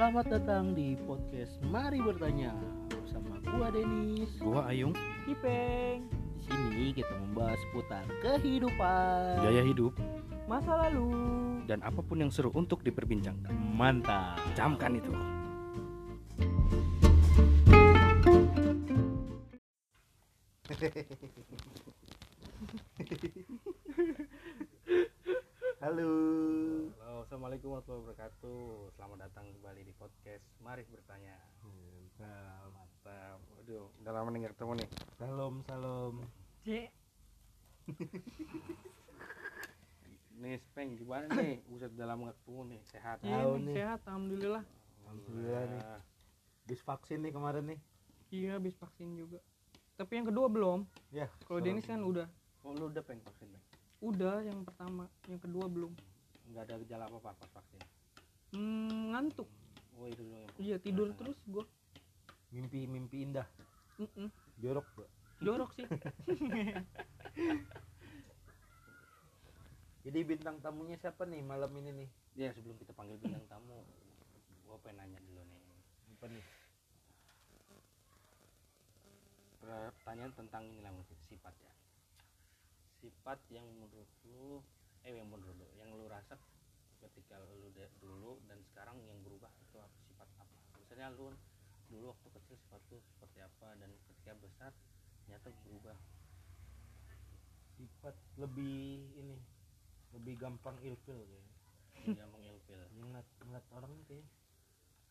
Selamat datang di podcast Mari Bertanya bersama gua Denis. Gua Ayung, Kipeng, Di sini kita membahas seputar kehidupan. gaya hidup, masa lalu. dan apa pun yang seru untuk diperbincangkan. Mantap. Camkan itu. Halo. Assalamualaikum warahmatullahi wabarakatuh. Selamat datang kembali di podcast Mari Bertanya. Mantap. Mantap. Waduh, udah lama nih ketemu nih. Salam salam. C. Nih, Speng, gimana nih? Buset, udah lama ketemu nih. Sehat. Iya nih, nih. sehat alhamdulillah. Alhamdulillah nih. Bis vaksin nih kemarin nih. Iya habis vaksin juga. Tapi yang kedua belum. Ya. Kalau Denis kan udah. Oh, lu udah pengen vaksin, Peng? Udah yang pertama, yang kedua belum. Nggak ada gejala apa-apa pas vaksin. Hmm, ngantuk. Oh, itu dulu yang Iya tidur Masa- terus gua. Mimpi-mimpi indah. Mm-mm. Jorok, Bro. Jorok sih. Jadi bintang tamunya siapa nih malam ini nih? Ya, sebelum kita panggil bintang tamu, gua pengen nanya dulu nih. Apa nih? pertanyaan tentang ini lah mungkin sifat ya sifat yang menurut lu eh yang menurut lu yang lu rasa ketika lu dulu dan sekarang yang berubah itu apa sifat apa misalnya lu dulu waktu kecil sifat lu seperti apa dan ketika besar ternyata berubah Sifat lebih ini lebih gampang ilfil kayaknya. dia mengilfil Ngeliat, ngeliat orang nih kayak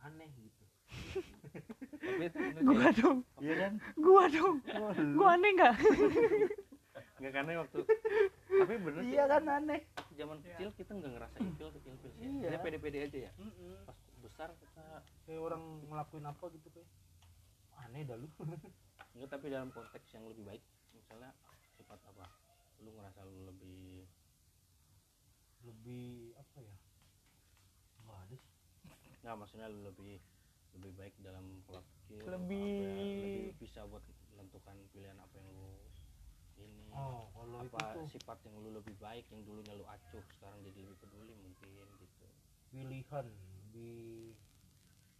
aneh gitu. gua dong. Iya kan? Gua dong. Gua aneh nggak? nggak karena waktu tapi bener sih Iya kan aneh. zaman kecil kita nggak ngerasa ilfil ilfil sih Iya. Kita pede-pede aja ya pas besar kita Kayak orang ngelakuin apa gitu kayak aneh dah lu. Enggak, tapi dalam konteks yang lebih baik, misalnya sifat apa? Lu ngerasa lu lebih lebih apa ya? Nggak ada sih. nggak maksudnya lu lebih lebih baik dalam pola pikir Lebih- apa ya, lebih bisa buat menentukan pilihan apa yang lu ini Oh, kalau itu apa tuh sifat yang lu lebih baik yang dulunya lu acuh sekarang jadi lebih peduli mungkin gitu pilihan di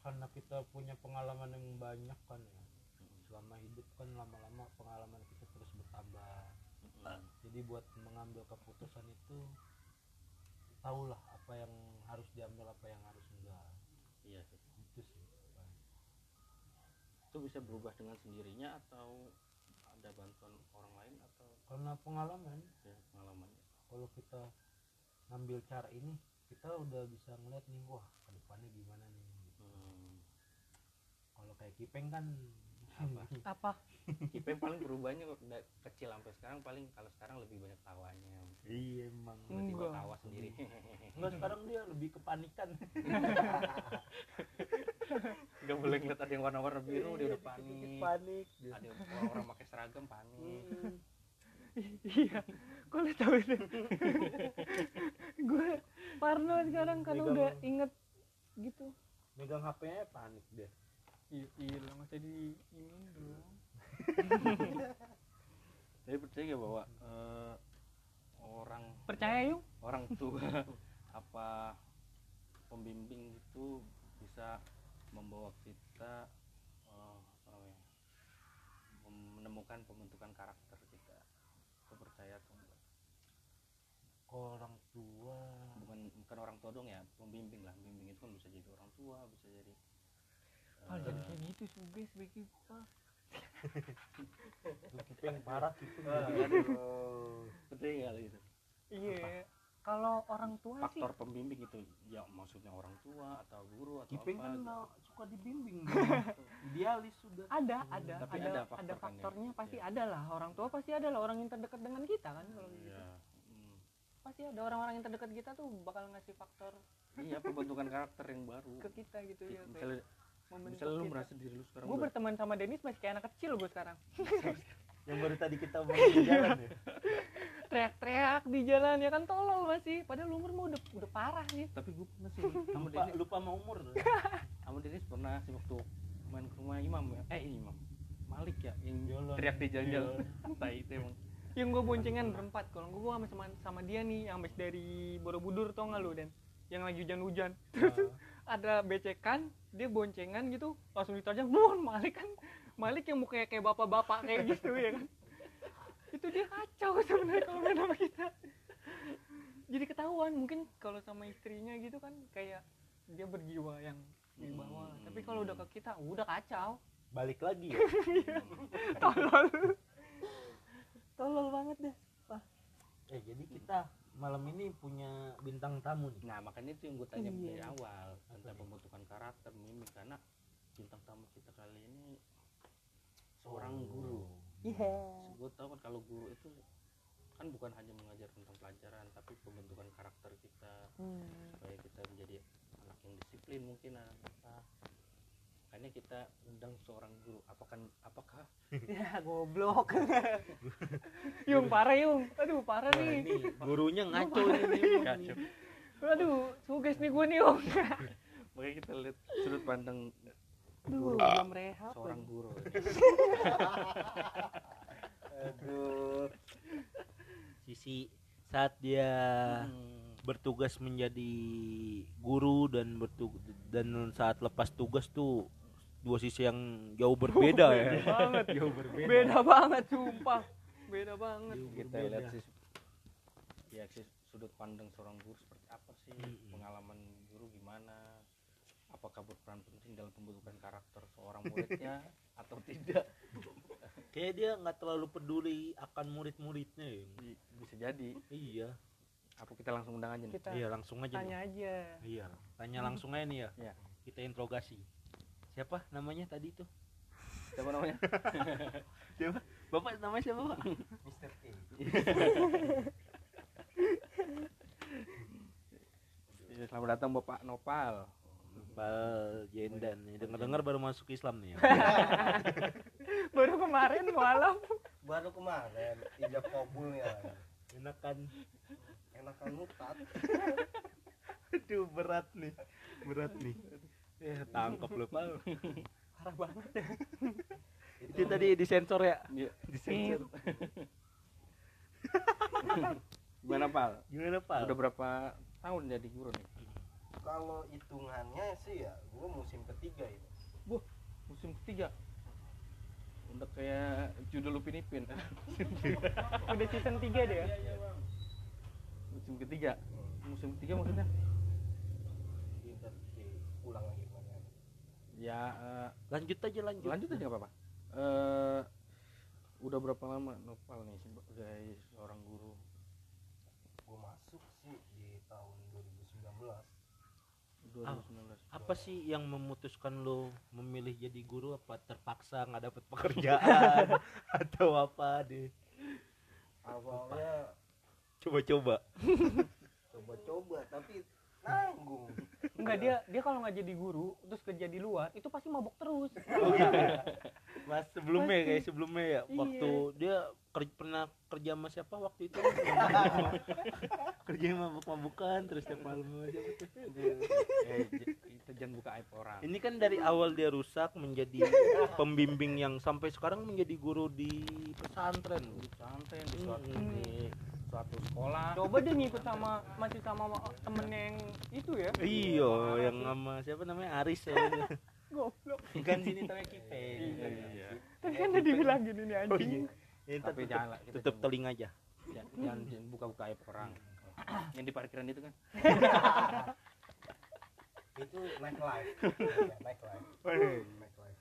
karena kita punya pengalaman yang banyak kan ya. Selama hidup kan lama-lama pengalaman kita terus bertambah. Jadi buat mengambil keputusan itu tahulah apa yang harus diambil apa yang harus enggak. iya sih Itu sih. itu bisa berubah dengan sendirinya atau ada bantuan Karena pengalaman ya pengalamannya kalau kita ngambil cara ini kita udah bisa ngeliat nih wah ke depannya gimana nih hmm. kalau kayak Kipeng kan Apa? Apa? Ipeng paling berubahnya kok da- kecil sampai sekarang paling kalau sekarang lebih banyak tawanya iya emang tiba-tiba tawa sendiri enggak sekarang dia lebih kepanikan nggak boleh ngeliat ada yang warna-warna biru dia udah Dikit-dikit panik panik dia. ada orang-orang pakai seragam panik Hmm. Iya. Kok lu tahu itu? Gue parno sekarang karena Megang- udah inget gitu. megang HP-nya panik dia Iya, iya lah nggak usah di ini dulu. tapi percaya gak bahwa eh, orang Percaya yuk? orang tua apa pembimbing itu bisa membawa kita apa namanya menemukan pembentukan karakter kalau orang tua. Bukan bukan orang tua dong ya pembimbing lah. Pembimbing itu kan bisa jadi orang tua bisa jadi Ah, eh, jadi kayak gitu begitu pak. Lu Kipeng parah gitu. Ah, aduh. Percaya nggak gitu Iya. Kalau orang tua sih faktor pembimbing itu ya maksudnya orang tua atau guru atau Kipeng apa kan gitu. suka dibimbing idealis sudah ada ada Tapi ada ada ada, faktor kan ya? faktornya pasti Iya. ada lah orang tua pasti ada lah orang yang terdekat dengan kita kan kalau gitu Iya. Hmm. pasti ada orang-orang yang terdekat kita tuh bakal ngasih faktor iya pembentukan karakter yang baru ke kita gitu ya kayak misalnya misalnya lu merasa diri lu sekarang gue berteman sama Denis masih kayak anak kecil gue sekarang yang baru tadi kita omongin di jalan ya teriak-teriak di jalan ya kan? Tolol masih padahal umur mah udah udah parah nih. Tapi gue pernah sih sama lupa lupa sama umur. Sama Denis pernah sih waktu main ke rumah Imam ya. Eh Imam. Malik ya yang Jalan. teriak di jalan-jalan. Tai itu emang. Yang gue boncengan berempat kalau gue sama, sama sama dia nih yang habis dari Borobudur tau nggak lu dan yang lagi hujan-hujan. Nah, ada becekan dia boncengan gitu langsung diterjang buan Malik kan Malik yang mukanya kayak bapak-bapak kayak gitu ya kan itu dia kacau sebenarnya kalau main sama kita. Jadi ketahuan mungkin kalau sama istrinya gitu kan kayak dia berjiwa yang di bawah. Hmm. tapi kalau udah ke kita udah kacau. Balik lagi ya? Tolol. Tolol banget deh. Eh jadi kita malam ini punya bintang tamu nih? Nah makanya itu yang gue tanya Iya. dari awal tentang pembentukan karakter mimik karena bintang tamu kita kali ini seorang guru. iya Gue tahu kan kalau guru itu kan bukan hanya mengajar tentang pelajaran tapi pembentukan karakter kita Hmm. supaya kita menjadi anak yang disiplin mungkin apa. Makanya kita undang seorang guru. Apakah apakah ya goblok yung parah yung aduh parah nih ini gurunya ngaco ini Kacau. aduh suges nih gue nih yung Makanya kita lihat sudut pandang guru belum rehab seorang lagi. guru. Aduh. Sisi saat dia Hmm. bertugas menjadi guru dan bertugas dan saat lepas tugas tuh dua sisi yang jauh berbeda ya. Beda banget. Jauh berbeda. Beda banget sumpah. Beda banget. Jauh kita berbeda. lihat sih ya sih sudut pandang seorang guru seperti apa sih? Mm-mm. pengalaman guru gimana? Apakah berperan penting dalam pembentukan karakter seorang muridnya atau tidak kayak dia nggak terlalu peduli akan murid-muridnya ya. Bi- bisa jadi iya apa kita langsung undang aja nih kita iya langsung aja tanya nih. aja iya tanya langsung aja nih ya Iya. kita interogasi siapa namanya tadi tuh siapa namanya siapa bapak namanya siapa pak Mr. K. Ya, selamat datang bapak Nopal Bal Jendan nih. Dengar dengar baru masuk Islam nih. Ya baru kemarin malam. Baru kemarin ijab kabulnya enakan. Enakan mutat. aduh berat nih. Berat nih. Ya tangkap lu pal parah banget ya. Itu tadi disensor ya? Iya. disensor. Gimana Pal? Gimana pal? Udah berapa tahun jadi guru nih Kalau hitungannya sih ya, gue musim ketiga ini. musim ketiga? Udah kayak judul Upin Ipin. Udah season 3 deh ya? Musim ketiga? Musim ketiga maksudnya? Lagi kemarin. ya eh, lanjut aja lanjut. lanjut aja nggak apa-apa. Eh, udah berapa lama Nopal nih sebagai seorang guru? Gue masuk sih di tahun 2019. 2019 apa sih yang memutuskan lo memilih jadi guru apa terpaksa nggak dapet pekerjaan atau apa deh Awalnya coba-coba coba-coba tapi nanggung. enggak dia dia kalau nggak jadi guru terus kerja di luar itu pasti mabuk terus oh gitu ya? mas sebelumnya Pasti. kayak sebelumnya ya Iya. waktu dia ker- pernah kerja sama siapa waktu itu? Kerja mabuk-mabukan terus tiap malam tuh? eh, itu jangan buka aib orang. Ini kan dari awal dia rusak menjadi pembimbing yang sampai sekarang menjadi guru di pesantren. Pesantren di suatu Hmm. di suatu sekolah. Coba dia ngikut sama masih sama temennya yang itu ya. Iya yang sama siapa namanya? Aris ya. Goblok. Bukan sini namanya Kipe Iya. tapi kan udah dibilang gini nih oh anjing iya. Ya, ntar tapi tutup, jangan kita tutup telinga aja jangan, jangan, buka-buka aib orang yang di parkiran itu kan Itu night life. Ya, night life. Night life.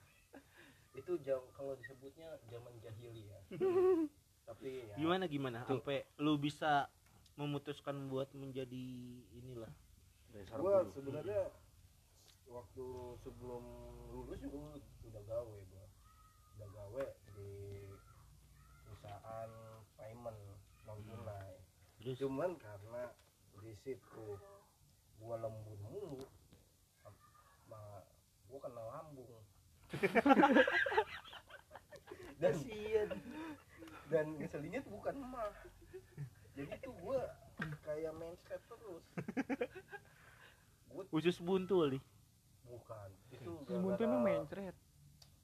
Itu jam kalau disebutnya zaman jahiliyah. tapi ya gimana gimana Tuh. sampai lu bisa memutuskan buat menjadi inilah guru sebenarnya waktu sebelum lulus juga udah gawe gue udah gawe di terus? Cuman karena di situ gue lembun mulu sama gue kena lambung. Dan dan ngeselinnya tuh bukan emak. Jadi tuh gue kayak main step terus. Gue usus buntu kali? Bukan. Itu buntu gara-gara emang mencret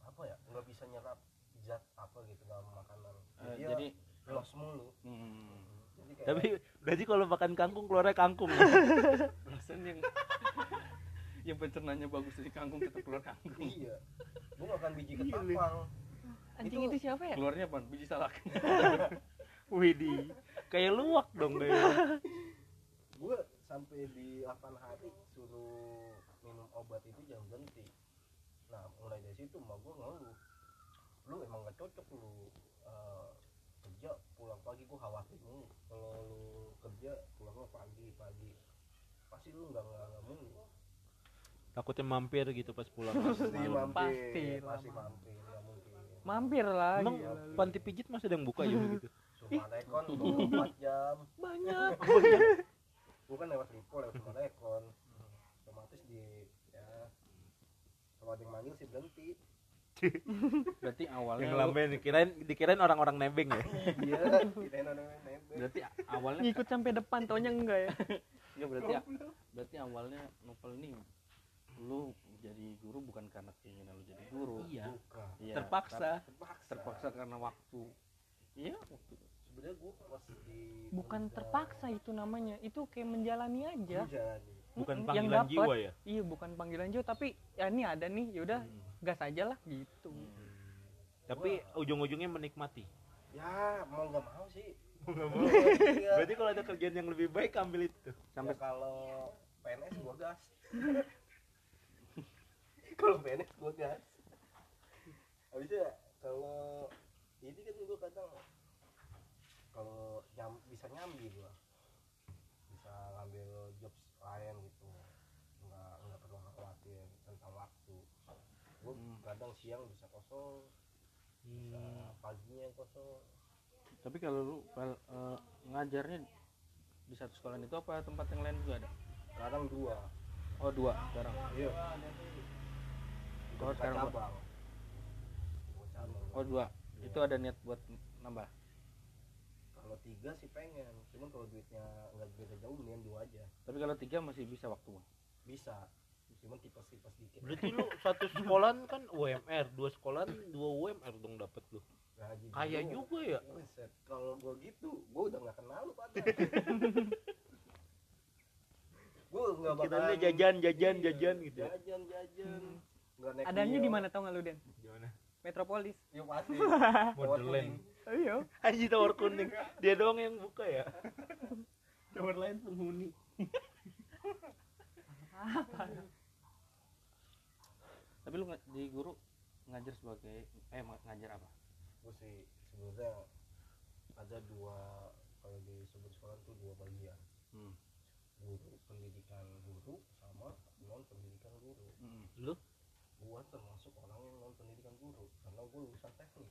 apa ya? Nggak bisa nyerap zat apa gitu dalam makanan. Eh, jadi, jadi ya los mulu. Hmm, jadi tapi berarti kalau makan kangkung keluarnya kangkung. Alasan yang yang pencernanya bagus dari kangkung tetap keluar kangkung. Iya. Gue makan biji ketapang. Anjing Itu- itu siapa ya? Keluarnya apa biji salak. Widih, kayak luwak dong kayak. gue sampai di 8 hari suruh minum obat itu jangan berhenti. Nah mulai dari situ emak gue ngeluh. Lu emang gak cocok lu eh, kerja pulang pagi gue khawatir mulu kalau lu kerja pulangnya pagi pagi. Pasti lu nggak nggak nggak mulu Takutnya mampir gitu pas pulang. pasti mampir Pasti lah, pasti Mam. mampir nggak mungkin. Mampir lah Emang lu. panti pijit masih ada yang buka ya gitu. Sumarekon 24 jam. Banyak. Gue kan lewat Lipo lewat Sumarekon otomatis di ya kalau ada yang manggil sih berhenti berarti awalnya Yang lu- lamben dikirain dikirain orang-orang nebeng ya. iya kirain orang nempel berarti awalnya ngikut sampai depan taunya enggak ya? Enggak berarti berarti awalnya novel ini lu jadi guru bukan karena keinginan lu jadi guru. Iya. Iya, Terpaksa. terpaksa. Terpaksa karena waktu. Iya waktu. Sebenarnya gue pas di bukan terpaksa itu namanya itu kayak menjalani aja. Gua jalani Bukan Mm-mm, yang panggilan dapet. jiwa ya. iya bukan panggilan jiwa tapi ya ini ada nih yaudah gas aja lah gitu Tapi ujung-ujungnya menikmati. ya mau nggak mau sih Nggak mau. Iya. Berarti kalau ada kerjaan yang lebih baik ambil itu. sampai kalau PNS gua gas kalau PNS gua gas habisnya kalau ini kan gua kadang kalau nyam, bisa nyambi gua bisa ngambil job lain gitu nggak nggak perlu khawatir tentang waktu gua kadang siang bisa kosong bisa paginya kosong. Tapi kalau lu eh, ngajarnya di satu sekolah itu apa tempat yang lain juga ada? Sekarang dua. Oh dua sekarang? Iya. Oh, sekarang cabang. oh dua? Iya. itu ada niat buat nambah? Kalau tiga sih pengen cuman kalau duitnya nggak beda jauh mendingan dua aja. Tapi kalau tiga masih bisa waktu bisa cuman tipes-tipes dikit Berarti lu satu sekolahan kan UMR, dua sekolahan dua UMR dong dapat lu. Gaji Kaya dulu. juga ya. Kalau gua gitu gua udah nggak kenal lu pada gua nggak Kiranya bakalan jajan, jajan, Iya, jajan gitu ya. jajan jajan naik adanya di mana tau nggak lu Den Gimana? Metropolis ya pasti Wonderland. oh, iya Haji Tower kuning. Dia doang yang buka ya. Tower lain penghuni. Tapi lu di guru ngajar sebagai eh ngajar apa gua sih sebenarnya ada dua kalau disebut sekolah tuh dua bagian hmm. guru pendidikan guru sama non pendidikan guru Hmm. Lu? gua termasuk orang yang non pendidikan guru karena gua lulusan teknik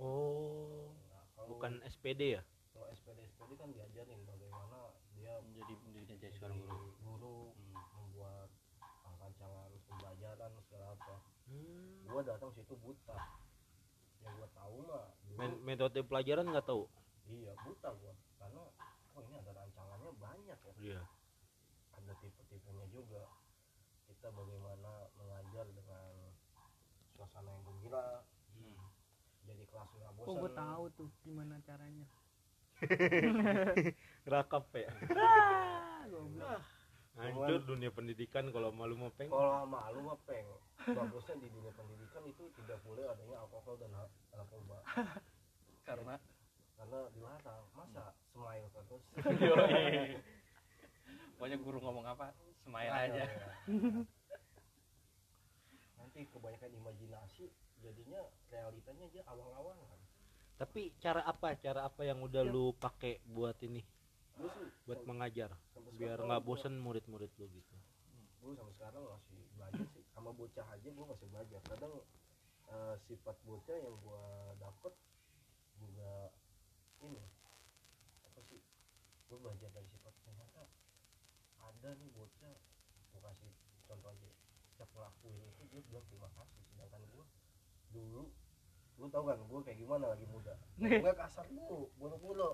Oh, nah, kalau bukan SPD ya? kalau SPD SPD kan diajarin bagaimana dia menjadi pendidikan jadi jadi seorang guru guru Hmm. membuat rancangan pembelajaran segala apa Hmm. gua datang situ buta yang gua tahu mah Men- metode pelajaran nggak tahu. iya buta gua karena oh ini ada rancangannya banyak ya Iya. ada tipe-tipenya juga kita bagaimana mengajar dengan suasana yang gembira Hmm. jadi kelas nggak oh bosan gue tahu tuh gimana caranya Rakap ya. ah goblok Hancur dunia pendidikan kalau malu mau peng. kalau malu mah peng bagusnya di dunia pendidikan itu tidak boleh adanya alkohol dan na- narkoba karena karena dilarang masa smile terus pokoknya guru ngomong apa smile Nah, aja ya. nanti kebanyakan imajinasi jadinya realitanya aja awang-awangan Tapi cara apa? Cara apa yang udah Ya. lu pakai buat ini? Buat mengajar biar nggak bosen murid-murid lu gitu. gue sampai sekarang masih belajar sih. Sama bocah aja gue masih belajar. Kadang eh, sifat bocah yang gue dapet juga ini apa sih gue belajar dari sifat ternyata ada nih bocah. Gue kasih contoh aja setiap ngelakuin itu dia bilang terima kasih. Sedangkan gue dulu lu tau kan gue kayak gimana lagi muda? Gue kasar dulu buru-buru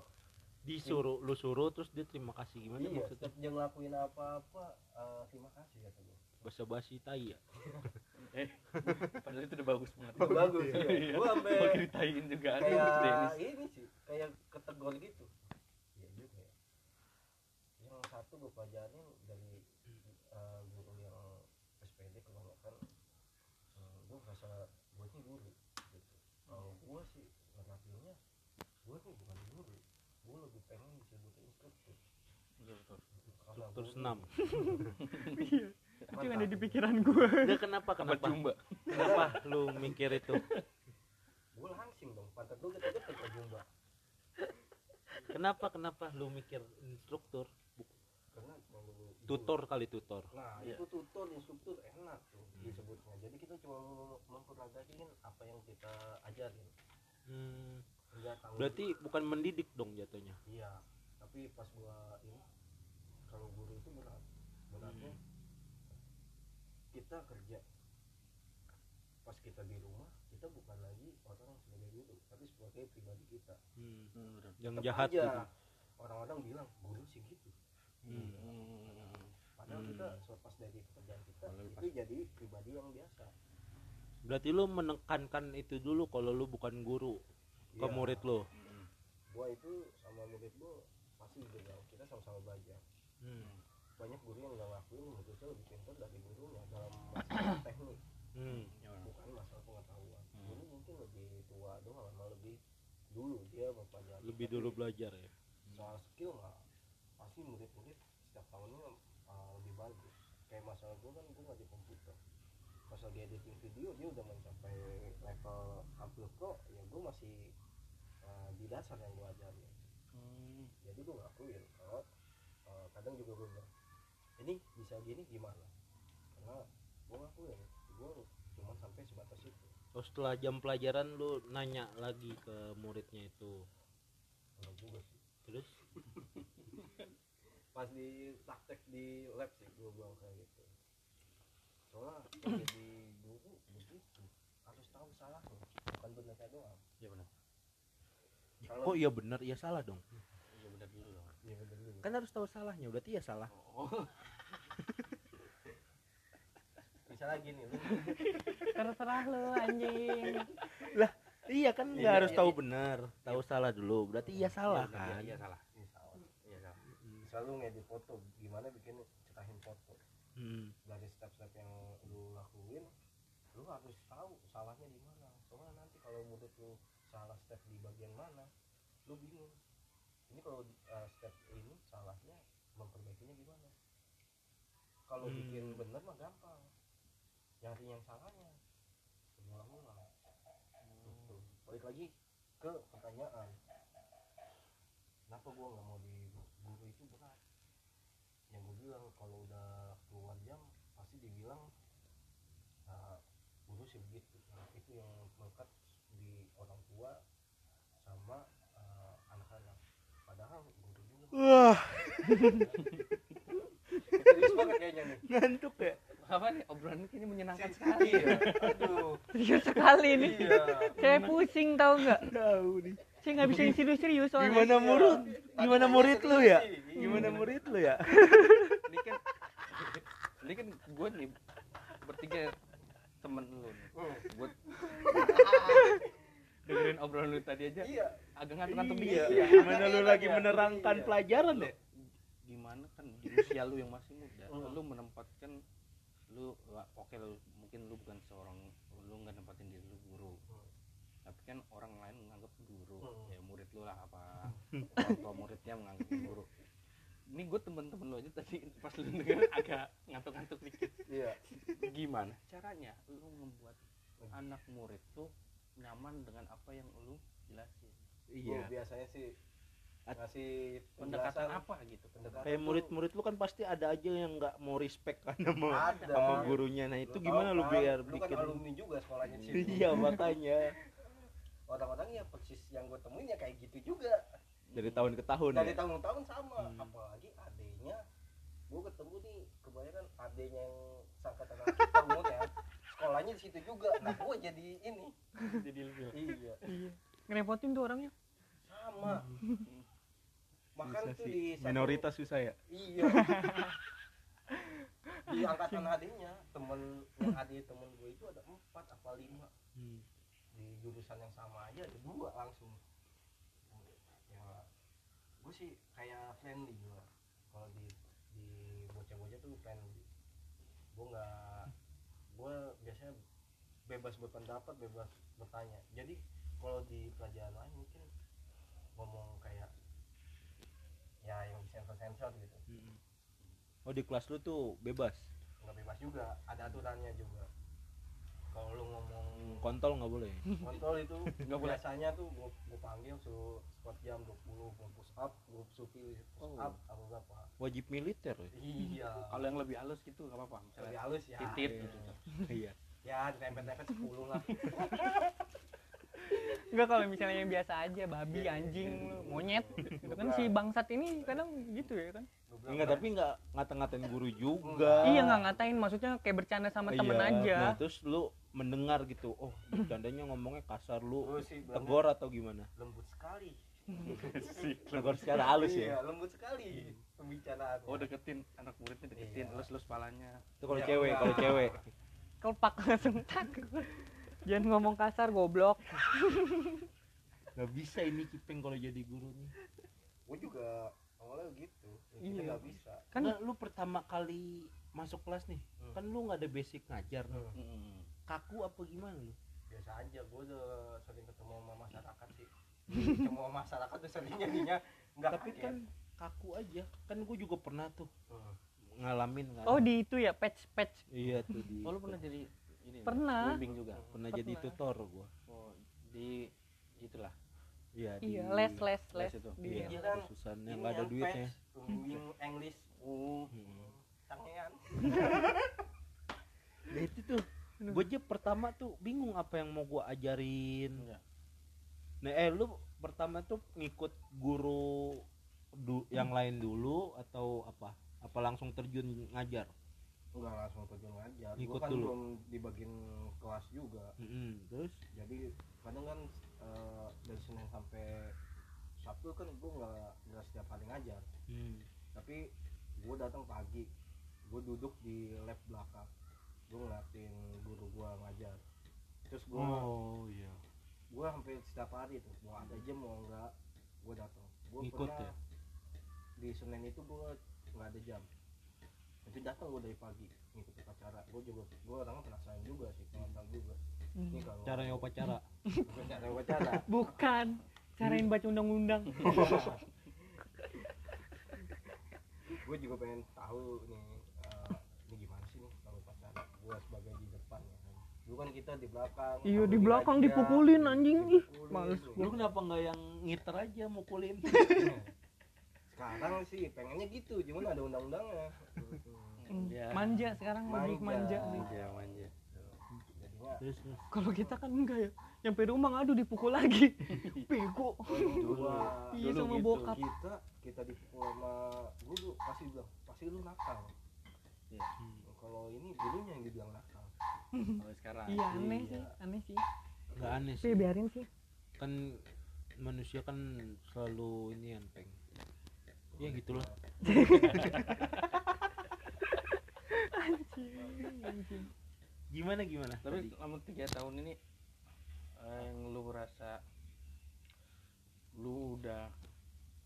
disuruh lu suruh terus dia terima kasih. Gimana iya, maksudnya? dia ngelakuin apa-apa uh, terima kasih kata gua bahasa basi tai ya? Eh padahal itu udah bagus banget. Udah bagus ya gua sampai ceritain juga kayak ini sih kayak ketegol gitu. Ya juga ya. Yang satu gua pelajarin dari uh, guru yang SPD kebanyakan uh, eh, gua merasa gua guru gitu. Kalau gua sih ngertinya gua tuh bukan guru gue lebih pengen Struktur senam. iya. Itu yang ada di pikiran gue dia kenapa kenapa? Jumba. Kenapa lu mikir itu? Gue langsing dong pantat gue gede-gede ke jumba. Kenapa kenapa lu mikir instruktur? Karena kalau tutor kali tutor. Nah Iya. itu tutor instruktur enak tuh disebutnya. Jadi kita cuma mem- memperagakin apa yang kita ajarin. Hmm, enggak tanggung berarti bukan mendidik dong jatuhnya? Iya tapi pas gua ini kalau guru itu berat. Beratnya kita kerja. Pas kita di rumah kita bukan lagi orang sebagai guru tapi sebagai pribadi kita. Hmm, betul yang Tetap jahat aja. gitu. Orang-orang bilang guru sih gitu. Hmm. padahal Hmm. kita selepas dari pekerjaan kita lepas- itu jadi pribadi yang biasa. Berarti lu menekankan itu dulu kalau lu bukan guru ke Iya. murid lu? Gua itu sama murid gua pasti juga kita sama-sama belajar. Hmm. banyak guru yang nggak ngakuin muridnya lebih pintar dari gurunya dalam masalah teknik. Hmm. Ya, bukan masalah pengetahuan. Hmm. guru mungkin lebih tua doang sama lebih dulu dia mempelajari lebih Tapi dulu belajar ya? Soal skill mah pasti murid-murid setiap tahunnya uh, lebih bagus. Kayak masalah gua kan gua nggak di komputer. Pas lagi editing video dia udah mencapai level hampir pro ya gua masih di dasar yang gua ajarin. Hmm. jadi gue ngakuin kalau uh, kadang juga gue bilang ini bisa gini gimana? Karena gue ngakuin gue cuma sampai sebatas itu. Oh setelah jam pelajaran lu nanya lagi ke muridnya itu? Kalau juga sih. Terus? Pas di praktek di lab sih gue bilang kayak gitu. Soalnya jadi guru begitu harus tahu salahnya bukan benarnya doang. Ya benar oh iya benar iya salah dong. Ya benar dulu dong. Iya bener dulu. kan harus tahu salahnya berarti ya salah. Oh misalnya gini lu terserah lu anjing. Iya kan nggak Iya, harus iya, tahu iya. benar tahu salah dulu berarti iya salah Iya, kan? iya salah ini salah iya salah. Selalu ngedit foto gimana bikin cetahin foto. Hmm. dari step-step yang lu lakuin lu harus tahu salahnya di mana. Soalnya nanti kalau murid lu salah step di bagian mana lu bingung. Ini kalau uh, step ini salahnya memperbaikinya gimana kalau Hmm. bikin bener mah gampang. Nyari yang salahnya. Ulang-ulang gitu. balik lagi ke pertanyaan. Kenapa gua nggak mau di guru itu berat? Yang gue bilang kalau udah keluar jam pasti dibilang nah, guru sih begitu. Nah, itu yang tua sama eh, anak-anak. Padahal guru juga. Wah. Serius banget kayaknya nih. Ngantuk ya? Apa nih? Obrolan ini menyenangkan sekali iya aduh. Serius sekali nih. Iya. Saya pusing tau nggak? Tahu nih. Saya nggak bisa yang serius-serius soalnya. Gimana murid? Gimana Tadi murid lu ya? serius gimana murid lu ya? Ini kan ini kan gue nih bertiga temen lu nih. Hmm. gue dengerin obrolan lu tadi aja iya agak ngantuk-ngantuk iya dikit ya. gimana lu lagi Iya. menerangkan Iya. pelajaran ya gimana kan di usia lu yang masih muda Hmm. lu menempatkan lu oke lu mungkin lu bukan seorang lu nggak nempatin diri lu guru Hmm. tapi kan orang lain menganggap guru Hmm. ya murid lu lah apa orang tua muridnya menganggap guru ini gue temen-temen lu aja tadi pas lu denger agak ngantuk-ngantuk dikit iya gimana caranya lu membuat anak murid tuh nyaman dengan apa yang lu jelasin. Gua biasanya sih ngasih pendekatan apa gitu? Pendekatan kayak murid-murid lu kan pasti ada aja yang nggak mau respect kan sama ada. sama gurunya. Nah itu Lu gimana tahu lu kan, biar lu bikin kan alumni juga sekolahnya situ iya makanya. Orang-orang ya persis yang gue temuin ya kayak gitu juga. Dari tahun ke tahun dari ya? tahun-tahun sama. Hmm. apalagi adenya gue ketemu nih kebanyakan adenya yang sangkatan sama kita umurnya sekolahnya di situ juga. Nah gue jadi ini. Jadi lebih iya. Iya. Ngerepotin tuh orangnya. Sama. Makan tuh sih. di satu- minoritas susah ya? Iya. Di angkatan adenya temen yang adik temen gue itu ada empat apa lima. Hmm. di jurusan yang sama aja ada dua langsung. Ya gue sih kayak friendly gue kalau di di bocah-bocah tuh friendly. Gue nggak gue biasanya bebas berpendapat bebas bertanya. Jadi kalau di pelajaran lain mungkin ngomong kayak ya yang sensor sensor gitu. Oh di kelas lu tuh bebas? Nggak bebas juga ada aturannya juga kalau lu ngomong kontol nggak boleh kontrol itu Nggak boleh. biasanya tuh gua, gua panggil suruh squat jam 20 gua push up gua supil push Oh. up atau berapa wajib militer ya iya kalau yang lebih halus gitu nggak apa-apa lebih halus ya titit iya. gitu iya ya tempet-tempet 10 lah Enggak kalau misalnya yang biasa aja, babi, anjing, lu, monyet. Itu kan si bangsat ini kadang gitu ya kan. Enggak tapi nggak ngata-ngatain guru juga Iya nggak ngatain, maksudnya kayak bercanda sama temen Iya. aja. nah terus lu mendengar gitu oh bercandanya ngomongnya kasar lu bilangnya tegur atau gimana lembut sekali tegur secara halus iya ya lembut sekali pembicaraan oh deketin anak muridnya deketin Iya. lus lus palanya itu kalau Ya, cewek kalau cewek Kelpak langsung tak. Jangan ngomong kasar goblok. nggak bisa ini kipeng kalau jadi guru nih gua juga awalnya gitu kita Iya. nggak bisa Kan Nggak, lu pertama kali masuk kelas nih Hmm. kan lu nggak ada basic ngajar. Hmm. Kaku apa gimana lu biasa aja gua udah sering ketemu sama masyarakat sih semua masyarakat tuh sering jadinya nggak tapi kaget. kan kaku aja kan gue juga pernah tuh Hmm. ngalamin kan oh di itu ya patch patch. iya tuh di oh lu pernah jadi ini Pernah. bimbing juga pernah jadi Pernah. tutor gua oh di itulah iya Iya, di- les les les. les itu. Di- iya Iya kan, yang nggak ada duitnya pembimbing English uh Hmm. tangean Ya itu tuh gue aja pertama tuh bingung apa yang mau gua ajarin. Iya. nah eh lu pertama tuh ngikut guru du- yang lain dulu atau apa? Apa langsung terjun ngajar? Enggak langsung terjun ngajar. Ikut gua kan dulu. belum dibagiin kelas juga. Mm-mm. terus? Jadi kadang kan eh, dari Senin sampai Sabtu kan gua nggak nggak setiap hari ngajar. Hmm. tapi gua datang pagi. Gua duduk di lab belakang gua ngeliatin guru gua ngajar. Terus gua oh iya. gua hampir setiap hari tuh mau ada jam mau enggak gua datang. Gua Ngikut pernah ya? di Senin itu gua nggak ada jam. Tapi datang gua dari pagi ngikut upacara. Gua juga gua orangnya penasaran juga sih penasaran juga. Hmm. ini kalau caranya upacara? Cara upacara. Bukan. Carain baca undang-undang. gue juga pengen tahu nih eh, ini gimana sih nih kalau gue sebagai di depan ya kan dulu kan kita di belakang Iya di belakang razia, dipukulin anjing. Ih, males lu kenapa nggak yang ngiter aja mukulin sekarang sih pengennya gitu cuman ada undang-undangnya. Iya. Manja sekarang lebih Manja. manja manja manja jadinya terus terus Kalau kita kan enggak ya. Nyampe rumah ngadu dipukul lagi. Bego. Iya sama gitu. bokap. kita kita dipukul sama guru pasti bilang pasti lu nakal Iya. Kalau ini gurunya yang dibilang nakal. Kalau sekarang. Iya aneh Iya. sih, aneh sih. nggak aneh Tapi sih. biarin sih. kan manusia kan selalu ini yang peng. Ya gitulah. Gimana gimana? Tapi selama tiga tahun ini eh, yang lu merasa lu udah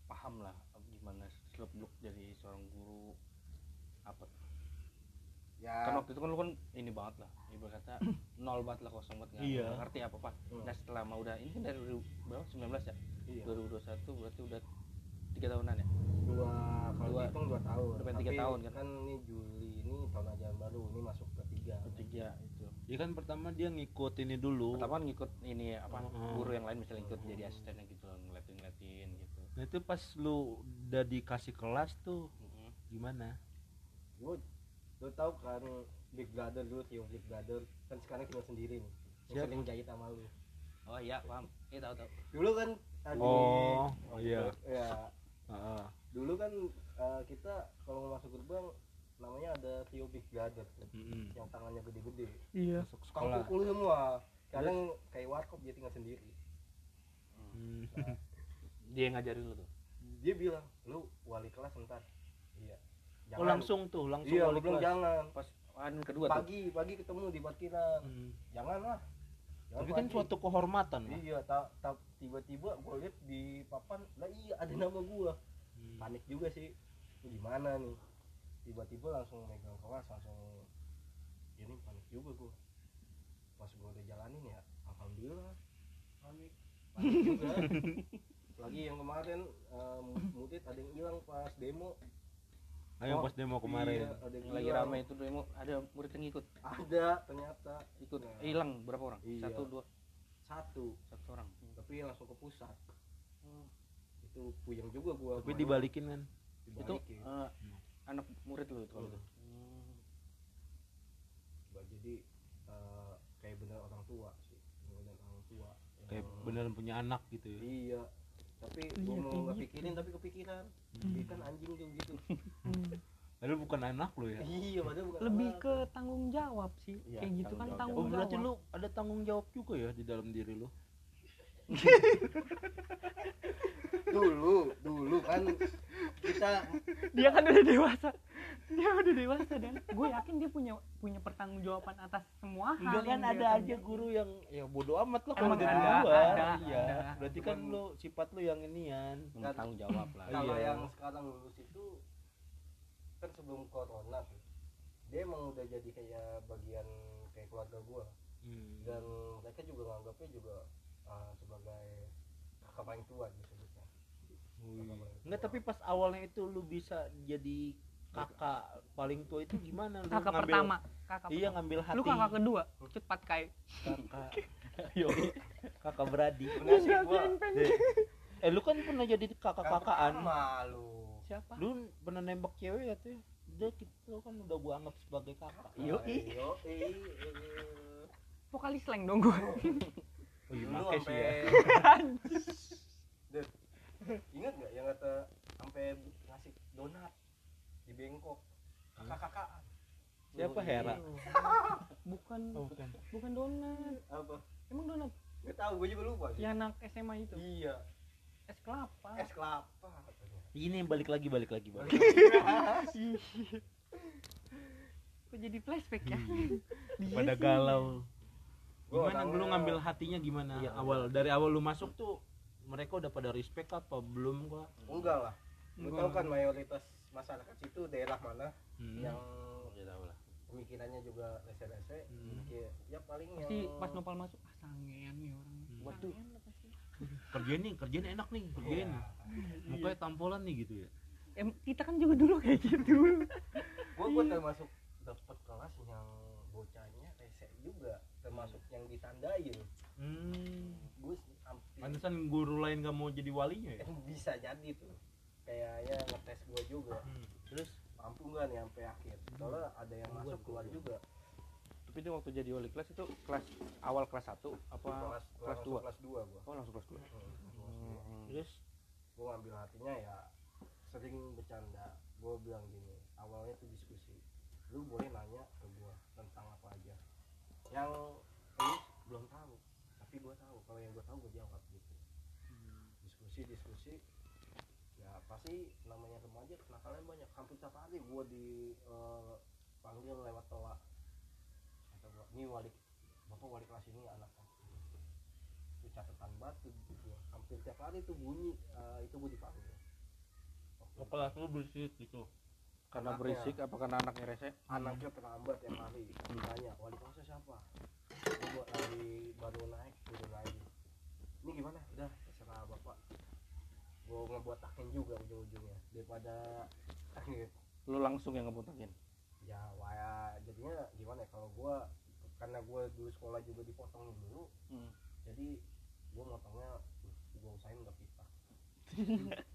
paham lah gimana seluk beluk jadi seorang guru apa ya kan waktu itu kan lu kan ini banget lah ibarat kata nol banget lah kosong banget nggak Iya. ngerti apa apa Hmm. nah setelah mau udah ini kan dari 2000 berapa 19 ya iya 2021 berarti udah tiga tahunan ya dua kalau Dua. dihitung dua tahun Udah pengen tiga Tapi tahun kan? ini Juli ini tahun ajaran baru ini masuk ketiga ketiga itu ya kan pertama dia ngikut ini dulu pertama kan ngikut ini apa Hmm. guru yang lain misalnya ikut jadi asistennya gitu ngeliatin ngeliatin gitu nah itu pas lu udah dikasih kelas tuh Mm-mm. gimana gue lu tahu kan Big Brother dulu Tio Big Brother? Kan sekarang kita sendiri nih yang sering jahit sama lu. Oh iya paham. Iya tahu tahu. Dulu kan tadi Oh, oh iya. ya Heeh. dulu kan eh, kita kalau masuk gerbang namanya ada Tio Big Brother tuh, Mm-mm. yang tangannya gede-gede. Iya. sekolah. Pukul semua. Kadang kayak warkop dia tinggal sendiri. Hmm. dia yang ngajarin lu tuh dia bilang lu wali kelas ntar iya oh langsung tuh langsung iya gue bilang kelas. jangan pas anu kedua tuh. Pagi pagi ketemu di parkiran. Hmm. jangan lah Jangan tapi kan pagi. suatu kehormatan lah iya tak tak tiba-tiba gue lihat di papan lah iya ada nama gua. Hmm. panik juga sih. Ini gimana nih? Tiba-tiba langsung megang kelas langsung ini panik juga gua. Pas gua udah jalanin ya alhamdulillah. Panik. Panik juga. Lagi yang kemarin eh, murid ada yang hilang pas demo ayo Oh, pas demo kemarin Iya, ada yang yang lagi hilang. rame itu demo ada murid yang ikut ada ternyata ikut Nah. Eh, hilang berapa orang Iya. satu dua satu satu orang Hmm. tapi langsung ke pusat itu puyeng juga gua tapi kemarin. dibalikin kan itu Dibalikin. eh, anak murid lu itu kalau Hmm. itu Bah, jadi eh, kayak bener orang tua sih bener orang tua kayak Yang- beneran punya anak gitu ya iya tapi Iya, gua mau kayak nggak gitu. pikirin tapi kepikiran. Hmm. dia kan anjing tuh gitu. Padahal bukan anak lo ya? Iya padahal bukan lebih anak. ke tanggung jawab sih. Iya, kayak gitu kan tanggung tanggung oh jawab. berarti lu ada tanggung jawab juga ya di dalam diri lu dulu dulu kan kita dia kan udah dewasa. Dia udah dewasa dan. Gue yakin dia punya punya pertanggungjawaban atas semua hal enggak kan ada aja guru yang ya bodo amat lah kalau luar ada, iya. ada. berarti kan lu sifat lu yang inian. Yang tanggung jawab lah. Kalau Iya. yang sekarang lulus itu kan sebelum corona dia emang udah jadi kayak bagian kayak keluarga gua. Hmm. dan mereka juga nganggapnya juga uh, sebagai kakak paling tua disebutnya. Enggak tapi pas awalnya itu lu bisa jadi kakak paling tua itu gimana? Lu kakak ngambil- pertama kakak iya pertama. ngambil hati. Lu kakak kedua. Cepat kai. Kakak. Yo. Kakak beradik Bener sih gua. eh lu kan pernah jadi kakak kakaan malu siapa? Lu pernah nembak cewek ya tuh dia gitu kan udah gua anggap sebagai kakak. Yo, yo vokalis slang dong gue oh iya Dulu sih ya Dut, ingat nggak yang kata sampai ngasih donat di Bengkok kakak-kakak. Siapa Hera? Bukan. Oh, bukan. Bukan donat. Apa? Emang donat? Nggak tahu gue juga lupa sih. Yang anak SMA itu? Iya. Es kelapa. Es kelapa katanya. Ini balik lagi balik lagi balik Ih. kok jadi flashback ya? Dia pada galau gimana lu ngambil hatinya gimana? Iya. awal dari awal lu masuk tuh mereka udah pada respect apa belum gua? Enggak lah. Lu tahu kan mayoritas masyarakat situ daerah mana Hmm. yang ya tahu lah. pemikirannya juga rese-rese. Hmm. kayak ya paling pasti yang pas nopal masuk ah sangean nih orang. Hmm. waduh. kerjain nih kerjain enak nih kerjain. Iya. mukanya tampolan nih gitu ya. Em kita kan juga dulu kayak gitu. Gua gua termasuk dapat kelas yang bocahnya rese juga termasuk yang ditandain. Hmm. gue hampir. Pantesan guru lain gak mau jadi walinya ya? Bisa jadi tuh. Kayaknya ngetes gua juga. Hmm. terus mampu nggak nih sampai akhir? Soalnya ada yang masuk keluar juga. Tapi dia waktu jadi wali kelas itu kelas awal kelas 1 apa kelas kelas langsung 2 kelas dua gua. Oh langsung kelas 2 Hmm. terus? Gua ngambil hatinya ya sering bercanda. Gua bilang gini awalnya tuh diskusi. Lu boleh nanya ke gua tentang apa aja yang lu belum tahu tapi gua tahu. Kalau yang gua tahu gua jawab gitu. Diskusi diskusi. Ya pasti namanya remaja kenakalnya banyak. Hampir tiap hari gua di eh, panggil lewat toa. Kata gua ini wali bapak wali kelas ini anaknya. Itu catatan batu gua. Hampir tiap hari tuh bunyi eh, itu gua dipanggil. Kelas lu bersih gitu karena Anaknya. berisik apa karena anaknya rese? Anaknya terlambat tiap hari. Tanya wali kelasnya siapa? Gua buat lagi baru naik turun lagi ini gimana? Udah terserah bapak. Gua ngebuat takin juga ujung-ujungnya daripada lu langsung yang ngebutakin ya wah jadinya gimana ya kalau gua karena gua dulu sekolah juga dipotong dulu hmm. jadi gua motongnya gua usahain nggak pita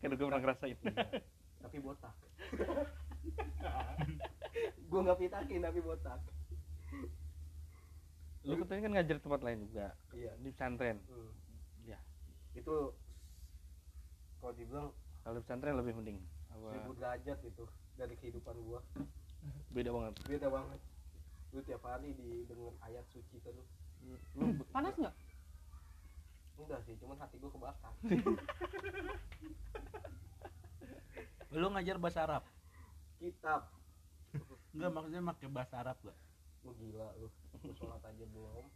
kan gue pernah ngerasain. Iya. tapi botak gua nggak pitakin tapi botak. Lu katanya kan ngajar di tempat lain juga. Iya. Di pesantren. Hmm. Ya. itu kalau dibilang kalau di pesantren lebih mending. Apa? seribu derajat itu dari kehidupan gua. Beda banget. Beda banget. Lu tiap hari didengar ayat suci terus. Lu panas nggak? Enggak sih cuman hati gua kebakar. Lu ngajar bahasa Arab kitab. Enggak maksudnya pakai bahasa Arab gak lu gila lu. Sholat aja belum.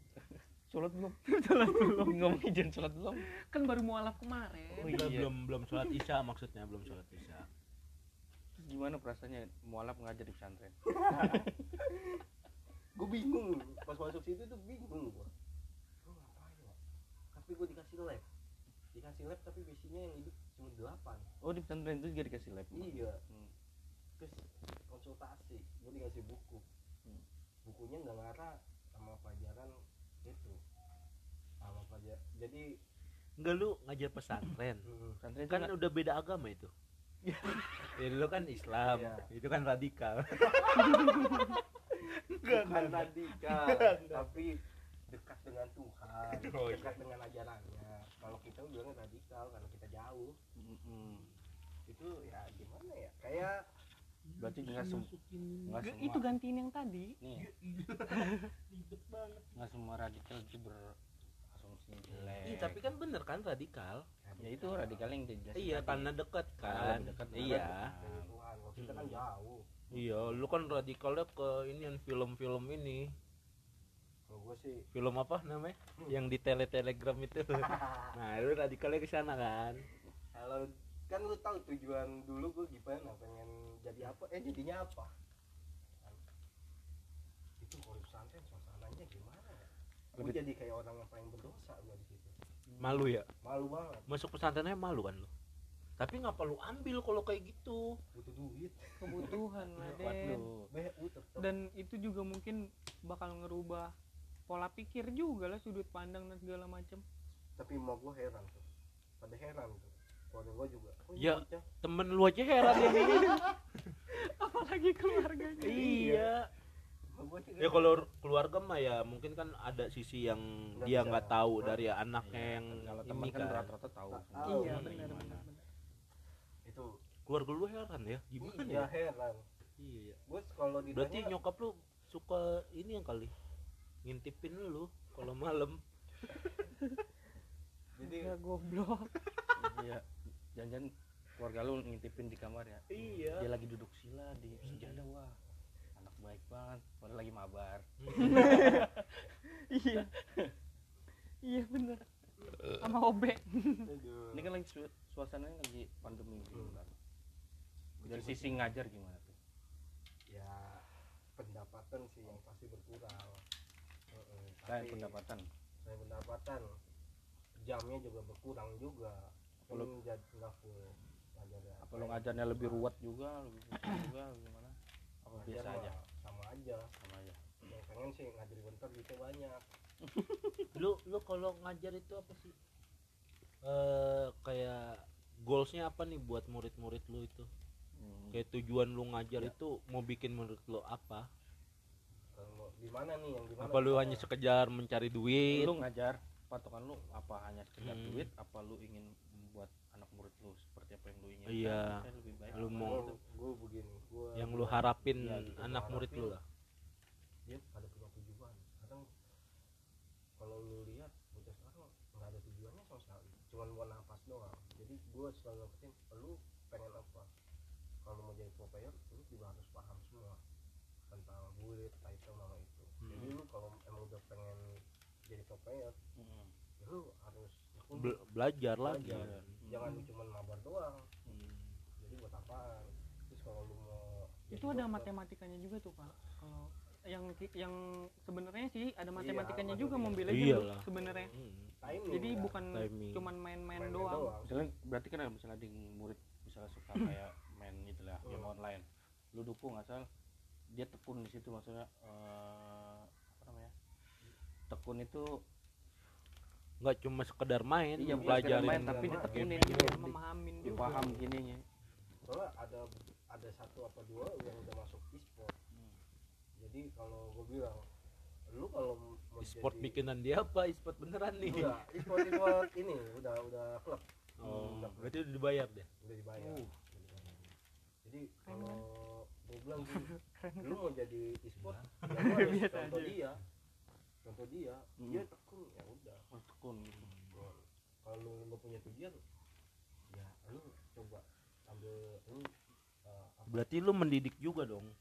Sholat belum. Sholat belum. Ngomong izin sholat belum. Kan baru mualaf kemarin. Oh, iya. belum belum sholat isya maksudnya belum sholat isya. Gimana perasaannya mualaf ngajar di pesantren? Gue bingung pas masuk situ tuh bingung gua. Gua ngapain ya? Tapi gua dikasih lab. Dikasih lab tapi visinya yang hidup cuma delapan. Oh di pesantren itu juga dikasih lab? Iya. Hmm. Terus konsultasi. Gue dikasih buku. Hmm. bukunya nggak ngarah sama pelajaran itu. Sama pelajaran jadi enggak lu ngajar pesantren. Mm, pesantren kan udah beda agama itu. Ya lu kan Islam. Iya. itu kan radikal. Bukan radikal tapi dekat dengan Tuhan Oh, iya. dekat dengan ajarannya. Kalau kita bilangnya radikal karena kita jauh. Mm-mm. itu ya gimana ya? Kayak berarti nggak sem nggak Ga- semua itu gantiin yang tadi. Nih. Nggak semua radikal itu berasumsi jelek. Iya, tapi kan bener kan radikal? Ya itu radikal yang dijelasin iya tadi. karena dekat kan. dekat iya. kita kan jauh. Iya lu kan radikalnya ke ini yang film-film ini. Kalau gue sih film apa namanya? Yang di tele telegram itu. Nah lu radikalnya ke sana kan? Kalau kan lu tahu tujuan dulu gue gimana pengen jadi apa? Eh jadinya apa? Itu kalau pesantren suasananya gimana? Ya gue Lebih- jadi kayak orang yang paling berdosa gue di situ. Malu ya? Malu banget. Masuk pesantrennya malu kan lu? Tapi ngapa lu ambil kalau kayak gitu. Butuh duit. Kebutuhan lah dan itu juga mungkin bakal ngerubah pola pikir juga lah sudut pandang dan segala macam tapi mau gue heran tuh. Pada heran tuh keluarga gue juga. Oh, Ya. bocah. temen lu aja heran ini. Apalagi keluarganya. Iya. Emak gua juga ya kalau keluarga mah ya mungkin kan ada sisi yang Nggak dia nggak tahu dari anaknya yang kalau teman ini kan rata-rata tahu iya gimana, benar gimana. benar benar. itu keluarga lu heran ya? Gimana iya ya? heran. Iya gue kalau berarti ditanya nyokap lu suka ini yang kali ngintipin lu kalau malam. Jadi ya goblok. Iya jangan-jangan keluarga lu ngintipin di kamar ya? Iya. Dia lagi duduk sila di sejadah wah anak baik banget. Padahal lagi mabar. Iya. Iya bener. Sama obe. Aduh. ini kan lagi su- suasananya lagi pandemi gini kan? Dari sisi ngajar gimana tuh? Ya pendapatan sih yang pasti berkurang. Tapi pendapatan. selain pendapatan jamnya juga berkurang juga Paling jadi nggak full pelajaran apa lu ngajarnya lebih ruwet juga lebih susah juga gimana? Apa Ngajar biasa aja? sama aja. Sama aja. Yang pengen sih ngajar bentar gitu banyak. Lu lu kalau ngajar itu apa sih? Eh kayak goalsnya apa nih buat murid-murid lu itu? Hmm. kayak tujuan lu ngajar Ya. itu mau bikin murid lu apa? Kalau mau- di mana nih yang di mana apa lu hanya sekedar mencari duit? Lu ngajar patokan lu apa? Hanya sekedar Hmm. duit apa lu ingin membuat anak murid lu seperti apa yang lu inginkan Iya. Lebih baik Lu mau- gitu. gue begini gua yang lu harapin Iya, gitu, anak gua murid lu harapin. lah dia pada punya tujuan sekarang kalau lu lihat bocah sekarang nggak ada tujuannya sama sekali cuman buat nafas doang jadi gue selalu ngertiin lu pengen apa kalau mau jadi pro player lu juga harus paham semua tentang duit title sama itu jadi Hmm. lu kalau emang udah pengen jadi pro player Hmm. ya lu harus tekun, Bel- belajar lagi Belajar. jangan lu Hmm. cuman mabar doang Hmm. jadi buat apaan terus kalau lu mau itu ada dokter, matematikanya juga tuh pak kalau yang yang sebenarnya sih ada Iya, matematikanya ada juga Iyalah. dulu sebenarnya Hmm. timing jadi kan. bukan Timing. cuman main-main Main-main doang misalnya berarti kan ada misalnya di murid misalnya suka kayak main gitu lah game Hmm. online lu dukung asal dia tekun di situ maksudnya eh, apa namanya tekun itu nggak cuma sekedar main Iya, belajarin sekedar main, tapi ditekunin gitu. gitu. memahamin dia juga. paham gininya. Soalnya ada ada satu apa dua yang udah masuk e-sport. Hmm. jadi kalau gue bilang lu kalau mau e-sport jadi, bikinan dia apa? E-sport beneran nih. Udah e-sport e-sport ini udah udah klub. Oh udah, berarti udah dibayar deh udah dibayar. Uh. Jadi kalau gue bilang gini lu mau jadi e-sport ya lu harus contoh dia contoh dia Hmm. dia tekun ya udah. Oh, tekun gitu. Kalau lu punya tujuan ya lu coba ambil lu uh, apa? Berarti lu mendidik juga dong?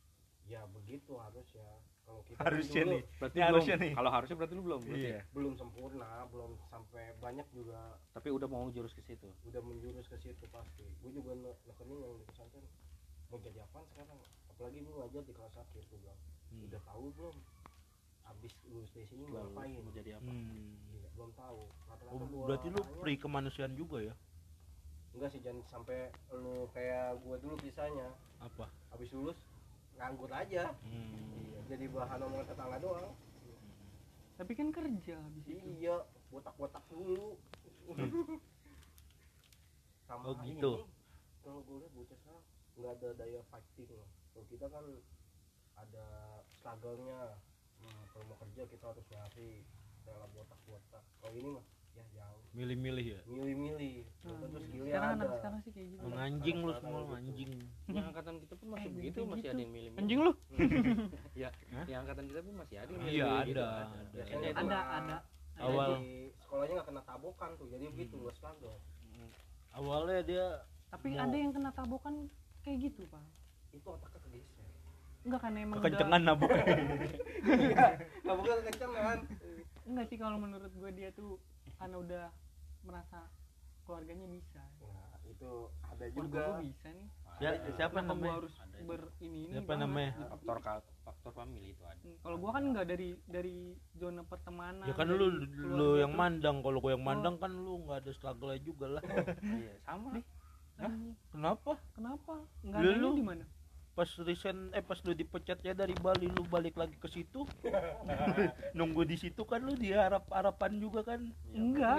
Ya begitu harusnya. Kalau kita Harusnya dulu nih. berarti Ini belum. harusnya nih. kalau harusnya berarti lu belum berarti Iya. belum sempurna belum sampai banyak juga. Tapi udah mau jurus ke situ? Udah menjurus ke situ pasti. Gue juga ne- nekenin yang di pesantren. Mau jadi apa sekarang? Apalagi gue ngajar di kelas akhir gue bilang. Hmm. udah tahu belum abis lulus dari sini mau ngapain? mau jadi apa? Hmm. Iya, belum tahu. Rata-rata Oh, berarti lu free kemanusiaan juga ya? Enggak sih jangan sampai lu kayak gua dulu kisahnya apa? Habis lulus nganggur aja. Hmm. iya jadi bahan omongan tetangga doang. Tapi kan kerja habis itu. Iya botak-botak dulu. Sama Oh, gitu. ini kalau gue lihat bocah sekarang nggak ada daya fighting. Loh kalau kita kan ada struggle-nya kalau mau kerja kita harus nyari rela botak-botak kalau ini mah ya jauh. Milih-milih ya? Milih-milih. Nah, terus iya. skillnya sekarang ada. anak sekarang sih kayak gitu. Anak- anjing lu semua gitu. anjing. Yang angkatan kita pun masih Eh, begitu kayak masih gitu. ada yang milih anjing lu? Ya Hah? yang angkatan kita pun masih ada yang Iya, milih ada, gitu, ada. Ada, ada ada. Awal. sekolahnya nggak kena tabokan tuh jadi begitu Hmm. nggak struggle awalnya dia tapi Mau- ada yang kena tabokan kayak gitu pak? Itu otaknya kegeser enggak kan emang kekencengan nabok iya nggak bukan kekencengan. Udah, enggak sih kalau menurut gue dia tuh karena udah merasa keluarganya bisa. Nah itu ada juga juga. gue bisa nih. Ya Ada. siapa gue namanya? harus Ada ber ini ini siapa namanya? gitu. faktor faktor family itu ada. Hmm, kalau gua kan enggak dari dari zona pertemanan ya kan lu lu yang mandang kalau gua yang Oh. mandang kan lu nggak ada struggle juga lah. Iya sama. Anjing, kenapa? Kenapa? Enggak lu- di mana pas resign eh pas lu dipecatnya dari Bali lu balik lagi ke situ. Nunggu di situ kan lu diharap harapan juga kan? Iya, Enggak.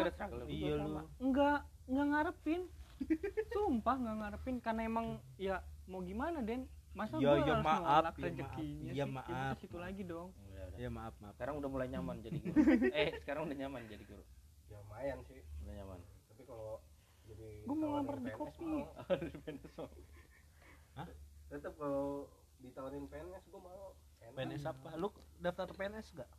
iya lu. Enggak enggak ngarepin. Sumpah enggak ngarepin karena emang ya mau gimana Den? Masa Ya, gua ya, harus maaf, ya, rezekinya maaf. Ya, sih? Maaf. Situ lagi dong. Udah. ya maaf maaf. Sekarang udah mulai nyaman jadi guru. Eh sekarang udah nyaman jadi guru. Ya lumayan sih. Udah nyaman. Tapi kalau jadi Gua mau lamar di kopi. tetap kalau ditawarin PNS gua mau. Enak. PNS apa? Lu daftar PNS gak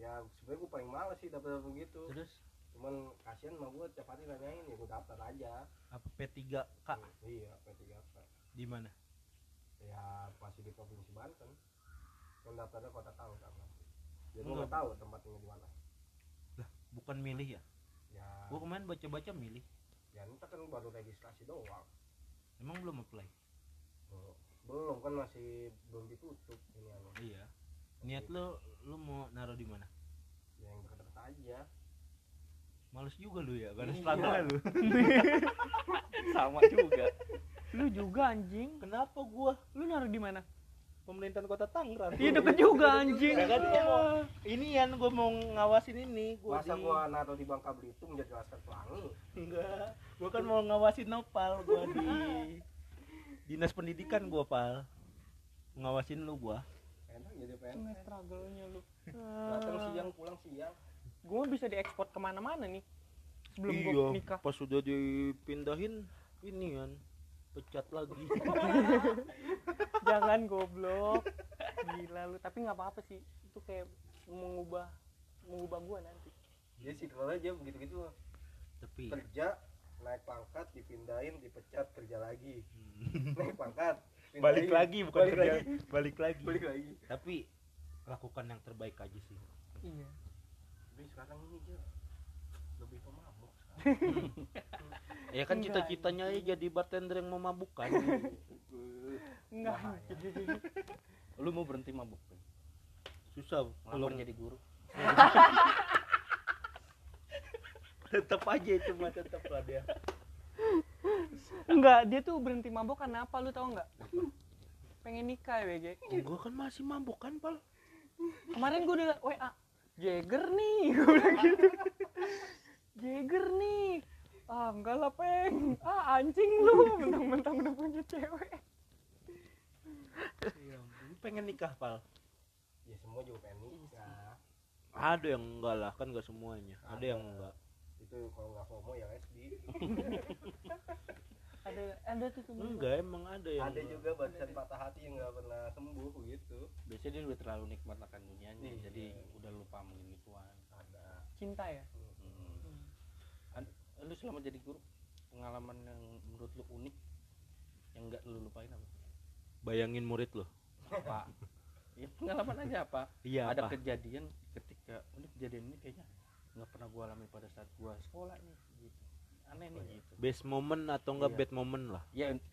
ya sebenarnya gua paling males sih daftar begitu terus? Cuman kasihan mah gua tiap hari nanyain ya gua daftar aja. Apa P3 K? Iya P3K di mana? Ya masih di provinsi Banten. Kan daftarnya kota Tangerang jadi gua nggak tahu tempatnya di mana. Bukan milih ya? Ya. Gua kemarin baca-baca milih. Ya ntar kan baru registrasi doang. Emang belum apply? Belum belum kan masih belum ditutup ini anu. Iya. Niat lu lu mau naruh di mana? Ya yang deket-deket aja. Males juga lu ya karena Iya. struggle lu. Sama juga. Lu juga anjing. Kenapa gua? Lu naruh di mana? Pemerintahan kota Tangerang. Iya deket juga anjing. Ya kan mau ini kan gua mau ngawasin ini gua masa di gua naruh di Bangka Belitung jadi laskar pelangi? Enggak. Gua kan mau ngawasin Nopal gua di dinas pendidikan gua pal. Ngawasin lu gua. Enak jadi PNS Nggak struggle-nya lu? Datang siang pulang siang. Gue bisa diekspor ke mana-mana nih sebelum iya gue nikah. pas sudah dipindahin ini kan pecat lagi. Jangan goblok. Gila lu. Tapi nggak apa-apa sih. Itu kayak mengubah mengubah gue nanti. Dia sih kalau aja begitu-gitu. Tapi kerja naik pangkat dipindahin dipecat kerja lagi. Hmm, naik pangkat balik pindahin, lagi bukan balik kerja, lagi. balik lagi. Balik lagi. Tapi lakukan yang terbaik aja sih. Iya. Tapi sekarang ini aja lebih pemabuk sekarang. ya kan Enggak, cita-citanya aja jadi bartender yang memabukkan enggak. Bahaya. lu mau berhenti mabuk? Pin? susah belum. jadi guru tetap aja itu mah tetap lah dia. Enggak dia tuh berhenti mabok karena apa lu tau nggak pengen nikah ya BG gua kan masih mabuk kan pal? Kemarin gue udah WA Jagger nih gue bilang gitu. Jagger nih. Ah enggak lah peng. Ah anjing lu. Mentang-mentang udah punya cewek. Lu pengen nikah pal? Ya semua juga pengen nikah. Ada yang enggak lah kan enggak semuanya. Ada yang enggak itu kalau nggak homo ya lesbi ada ada tuh temen enggak emang ada yang ada juga barisan patah hati yang nggak pernah sembuh gitu. Biasanya dia udah terlalu nikmat akan dunianya Iya. jadi udah lupa sama gituan ada. Cinta ya? Hmm. An- lu selama jadi guru pengalaman yang menurut lu unik yang nggak lu lupain apa? Bayangin murid lo apa? Ya pengalaman aja apa? Iya ada apa? kejadian ketika ini kejadian ini kayaknya nggak pernah gua alami pada saat gua sekolah nih gitu. Aneh nih gitu. Best moment atau enggak Iya. bad moment lah? Ya ent-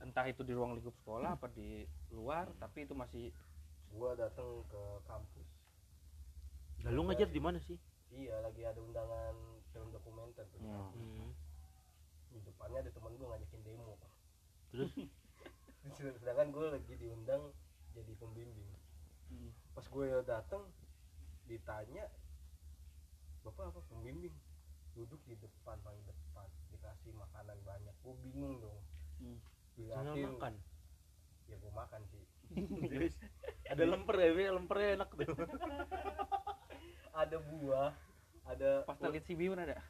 entah itu di ruang lingkup sekolah apa di luar tapi itu masih gua datang ke kampus. Lalu ngajar di mana sih? Iya lagi ada undangan film dokumenter tuh. Di Hmm. hmm. di depannya ada teman gue ngajakin demo. Terus? Sedangkan gue lagi diundang jadi pembimbing. Hmm. pas gue datang ditanya bapak apa pembimbing? Duduk di depan paling depan dikasih makanan banyak. Gue bingung dong. Hmm. makan? Ya gue makan sih. Terus, ada lemper ya lempernya enak tuh. Ada buah ada Pastel lihat si Biun ada.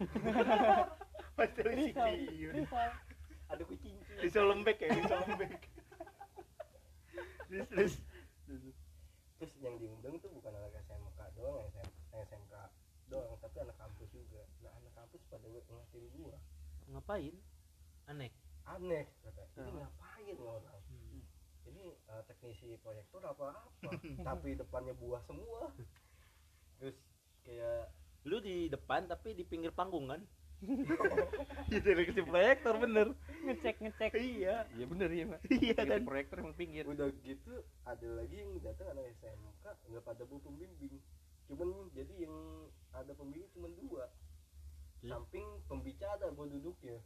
pastel Risal. ada kucing bisa lembek ya bisa lembek. Terus terus. Terus yang diundang tuh bukan anak SMK doang SMK doang tapi anak kampus juga. Nah anak kampus pada ngatin gua. Ngapain? Aneh. Aneh kata. Ini Hmm. ngapain orang? Ini eh, teknisi proyektor apa apa? Tapi depannya buah semua. Terus kayak lu di depan tapi di pinggir panggung kan? Iya dari kecil proyektor bener. Ngecek ngecek. iya. Iya bener iya pak. iya Kan kan proyektor emang pinggir. udah gitu ada lagi yang datang anak SMK nggak pada bu pembimbing cuman jadi yang ada pembimbing cuma dua. Iya. samping pembicara gua duduknya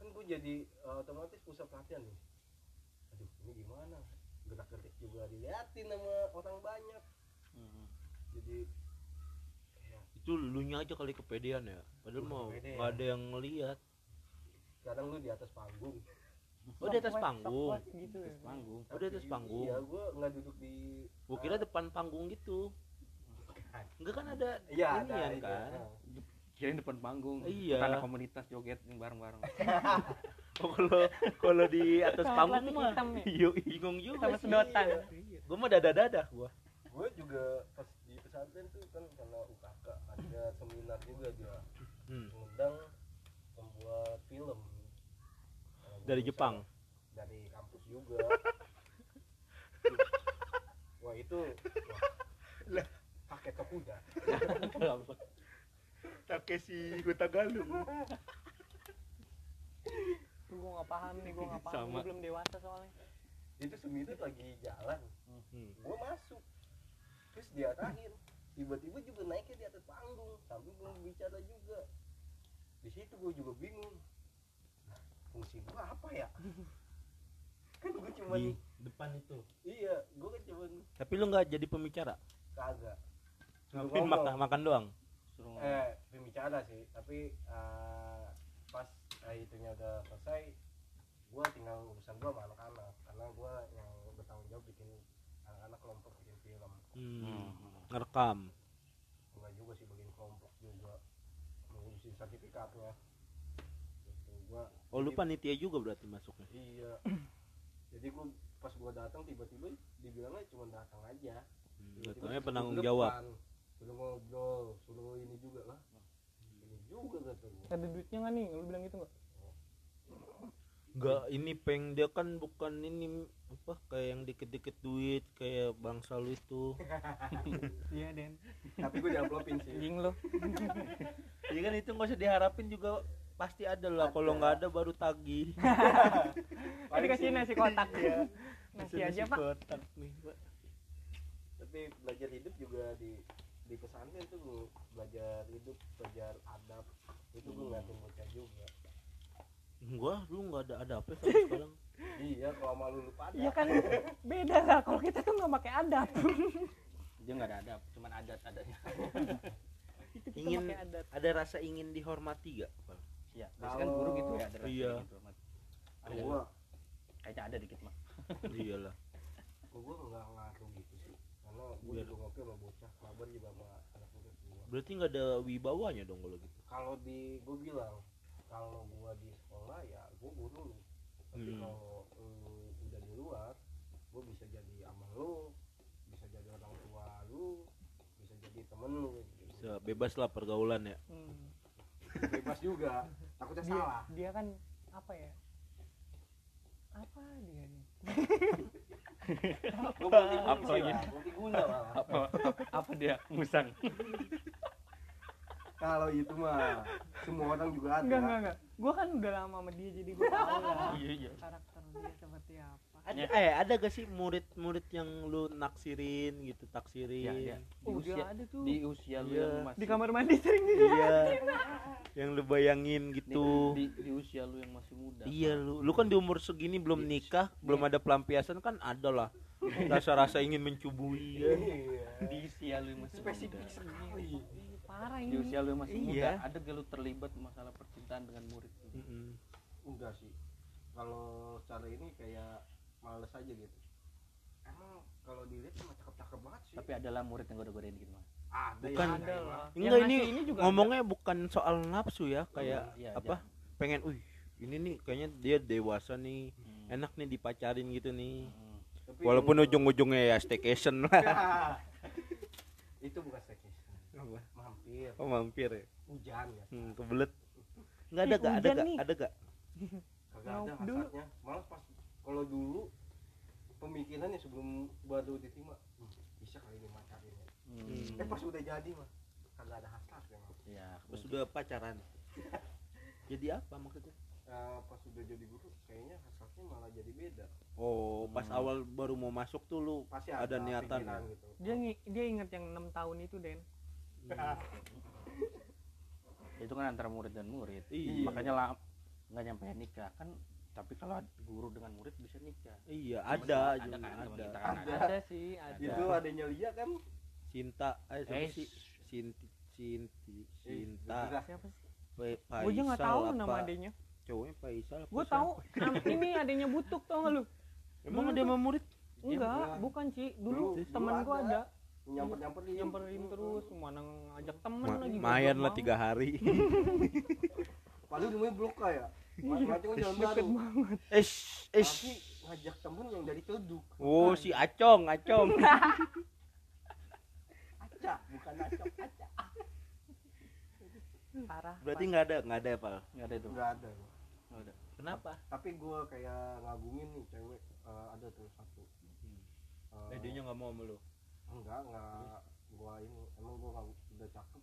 kan gua jadi eh, otomatis pusat perhatian nih. Aduh ini gimana? Gerak gerik juga diliatin sama orang banyak. Hmm. jadi kayak itu lu nya aja kali kepedean ya. Padahal mau nggak ada yang ngeliat. Kadang lu di atas panggung. Oh di atas panggung. gitu ya. Panggung. Oh, di atas Tapi, panggung. iya gua nggak duduk di gua kira depan panggung gitu enggak kan ada iya ada kan Nah, Kirain depan panggung. Iya. Karena komunitas joget yang bareng-bareng. oh, kalau kalau di atas Sama panggung mah ya? iya bingung juga Sama sedotan. Iya. gua mah dada dadah gua gue juga pas di pesantren tuh kan karena UKK ada seminar juga dia hmm. mengundang membuat film dari Jepang dari kampus juga wah itu wah, pakai kuda Takeshi Gutagalu Gue gak paham nih, gue gak paham. Gue belum dewasa soalnya. itu seminar lagi jalan. Hmm. gue masuk. Terus dia terakhir. Tiba-tiba juga naiknya di atas panggung. Sambil belum bicara juga. Di situ gue juga bingung. Nah, fungsi gue apa ya? Kan gue cuman di depan itu. Iya gue kan cuman tapi lu nggak jadi pembicara? Kagak Ngomong. makan makan doang Suruh eh pembicara sih tapi eh, pas eh, itunya udah selesai gue tinggal urusan gue sama anak-anak karena gue yang bertanggung jawab bikin anak-anak kelompok bikin film hmm. Hmm. ngerekam enggak juga sih bikin kelompok juga ngurusin sertifikatnya gitu gua oh lu panitia juga berarti masuknya iya jadi gua pas gua datang tiba-tiba dibilangnya cuma datang aja hmm. Datangnya penanggung depan, suruh ngobrol suruh ini juga lah ini juga kata gua Ada duitnya gak nih? Lu bilang gitu gak? Enggak, ini peng dia kan bukan ini apa kayak yang dikit-dikit duit kayak bangsa lu itu. Iya, Den. tapi gua diamplopin sih Anjing lu. Iya kan itu nggak usah diharapin juga pasti ada lah. Kalau nggak ada baru tagih. Tadi kasih nasi kotak. Iya. Nasi Bisa aja, nasi Pak. kotak nih, Pak. tapi belajar hidup juga di di pesantren tuh gua belajar hidup belajar adab itu gua ngeliatin bocah juga Gua lu nggak ada ada apa sekarang. iya kalau sama lu pada Iya kan beda lah kalau kita tuh nggak pakai adat. Dia nggak ada adab, cuman adat adanya. Itu kita Ingin pakai adat. ada rasa ingin dihormati gak? Iya, biasanya kan guru gitu ya ada rasa Iya. gitu. Mat. Ada gua kayaknya ada dikit mah. Iyalah. Gua nggak ngopi sama bocah kabar juga sama anak muda gua Berarti nggak ada wibawanya dong kalau gitu. kalau di gua bilang kalau gua di sekolah ya gua guru lu tapi Hmm. kalau lu udah di luar gua bisa jadi amal lu bisa jadi orang tua lu bisa jadi temen lu gitu. Bisa bebas lah pergaulan ya. Hmm. bebas juga takutnya Dia, salah dia kan apa ya? Apa dia nih? Apa lagi? Apa apa dia musang? kalau itu mah semua orang juga ada Enggak, enggak, enggak. Gua kan udah lama sama dia jadi gua tahu lah Iya, iya. karakter dia seperti apa. ada eh ada gak sih murid-murid yang lu naksirin gitu taksirin Iya, iya. di Oh, usia ada tuh. di usia lu Iya. yang masih di kamar mandi sering iya yang lu bayangin di, gitu. Di, di usia lu yang masih muda. Iya lu lu kan di umur segini belum nikah belum ada pelampiasan kan ada lah. Rasa-rasa ingin mencubui. Kan di usia lu yang masih spesifik muda sekali. Parah di ini. usia lu yang masih Iya. muda ada gak lu terlibat masalah percintaan dengan murid. Mm-mm. enggak sih. Kalau secara ini kayak males aja gitu. Emang kalau dilihat mah cakep-cakep banget sih. Tapi adalah murid yang goda-godain gitu mah ada Bukan. yang ada lah. Enggak ini, ini juga ngomongnya bukan soal nafsu ya kayak Iya, apa pengen wih ini nih kayaknya dia dewasa nih Hmm. enak nih dipacarin gitu nih. Hmm. Tapi walaupun yang- ujung-ujungnya ya staycation lah. Itu bukan staycation. Mampir. Oh mampir ya? Hujan ya. Hmm, kebelet. Nggak ada gak ada gak ada gak kagak ada hasratnya malah pas kalau dulu pemikirannya sebelum baru diterima "Hmm, bisa kali ini ya Hmm. eh pas udah jadi mah kagak ada hasrat ya pas sudah pacaran. Jadi apa maksudnya? Eh, pas udah jadi guru kayaknya hasratnya malah jadi beda. Oh pas Hmm. awal baru mau masuk tuh lu pasti Ada ada, niatan. ya? gitu. Dia dia inget yang enam tahun itu Den. Itu kan antara murid dan murid. Iya. makanya lah nggak nyampe nikah kan tapi kalau guru dengan murid bisa nikah. Iya Ada ada kan, juga ada. kita kan. Ada. ada sih ada. Itu adanya Lia kan cinta. Eh siapa Eh, sih? Sinti Sinti eh, Cinta. Zura. siapa sih? Pa- gue juga nggak Faisal tahu apa? nama adanya cowoknya Faisal gue tahu ini adanya butuk tau gak lu? Emang Dulu ada sama murid? Enggak bukan. sih dulu Dulu- temen gue ada. nyamper nyamperin nyamperin terus mana ngajak temen Ma- lagi goblok lah tiga hari. Padahal rumahnya blok ya. Macam-macam jalan banget. baru banget. Eh eh ngajak temen yang dari Telduk oh si Acong Acong parah berarti nggak ada nggak ada ya pal nggak ada itu nggak ada nggak ada. Kenapa? Tapi gue kayak ngagumin nih cewek eh, ada tuh satu. Eh, eh dia nggak mau sama lu? enggak enggak gua ini emang nggak udah cakep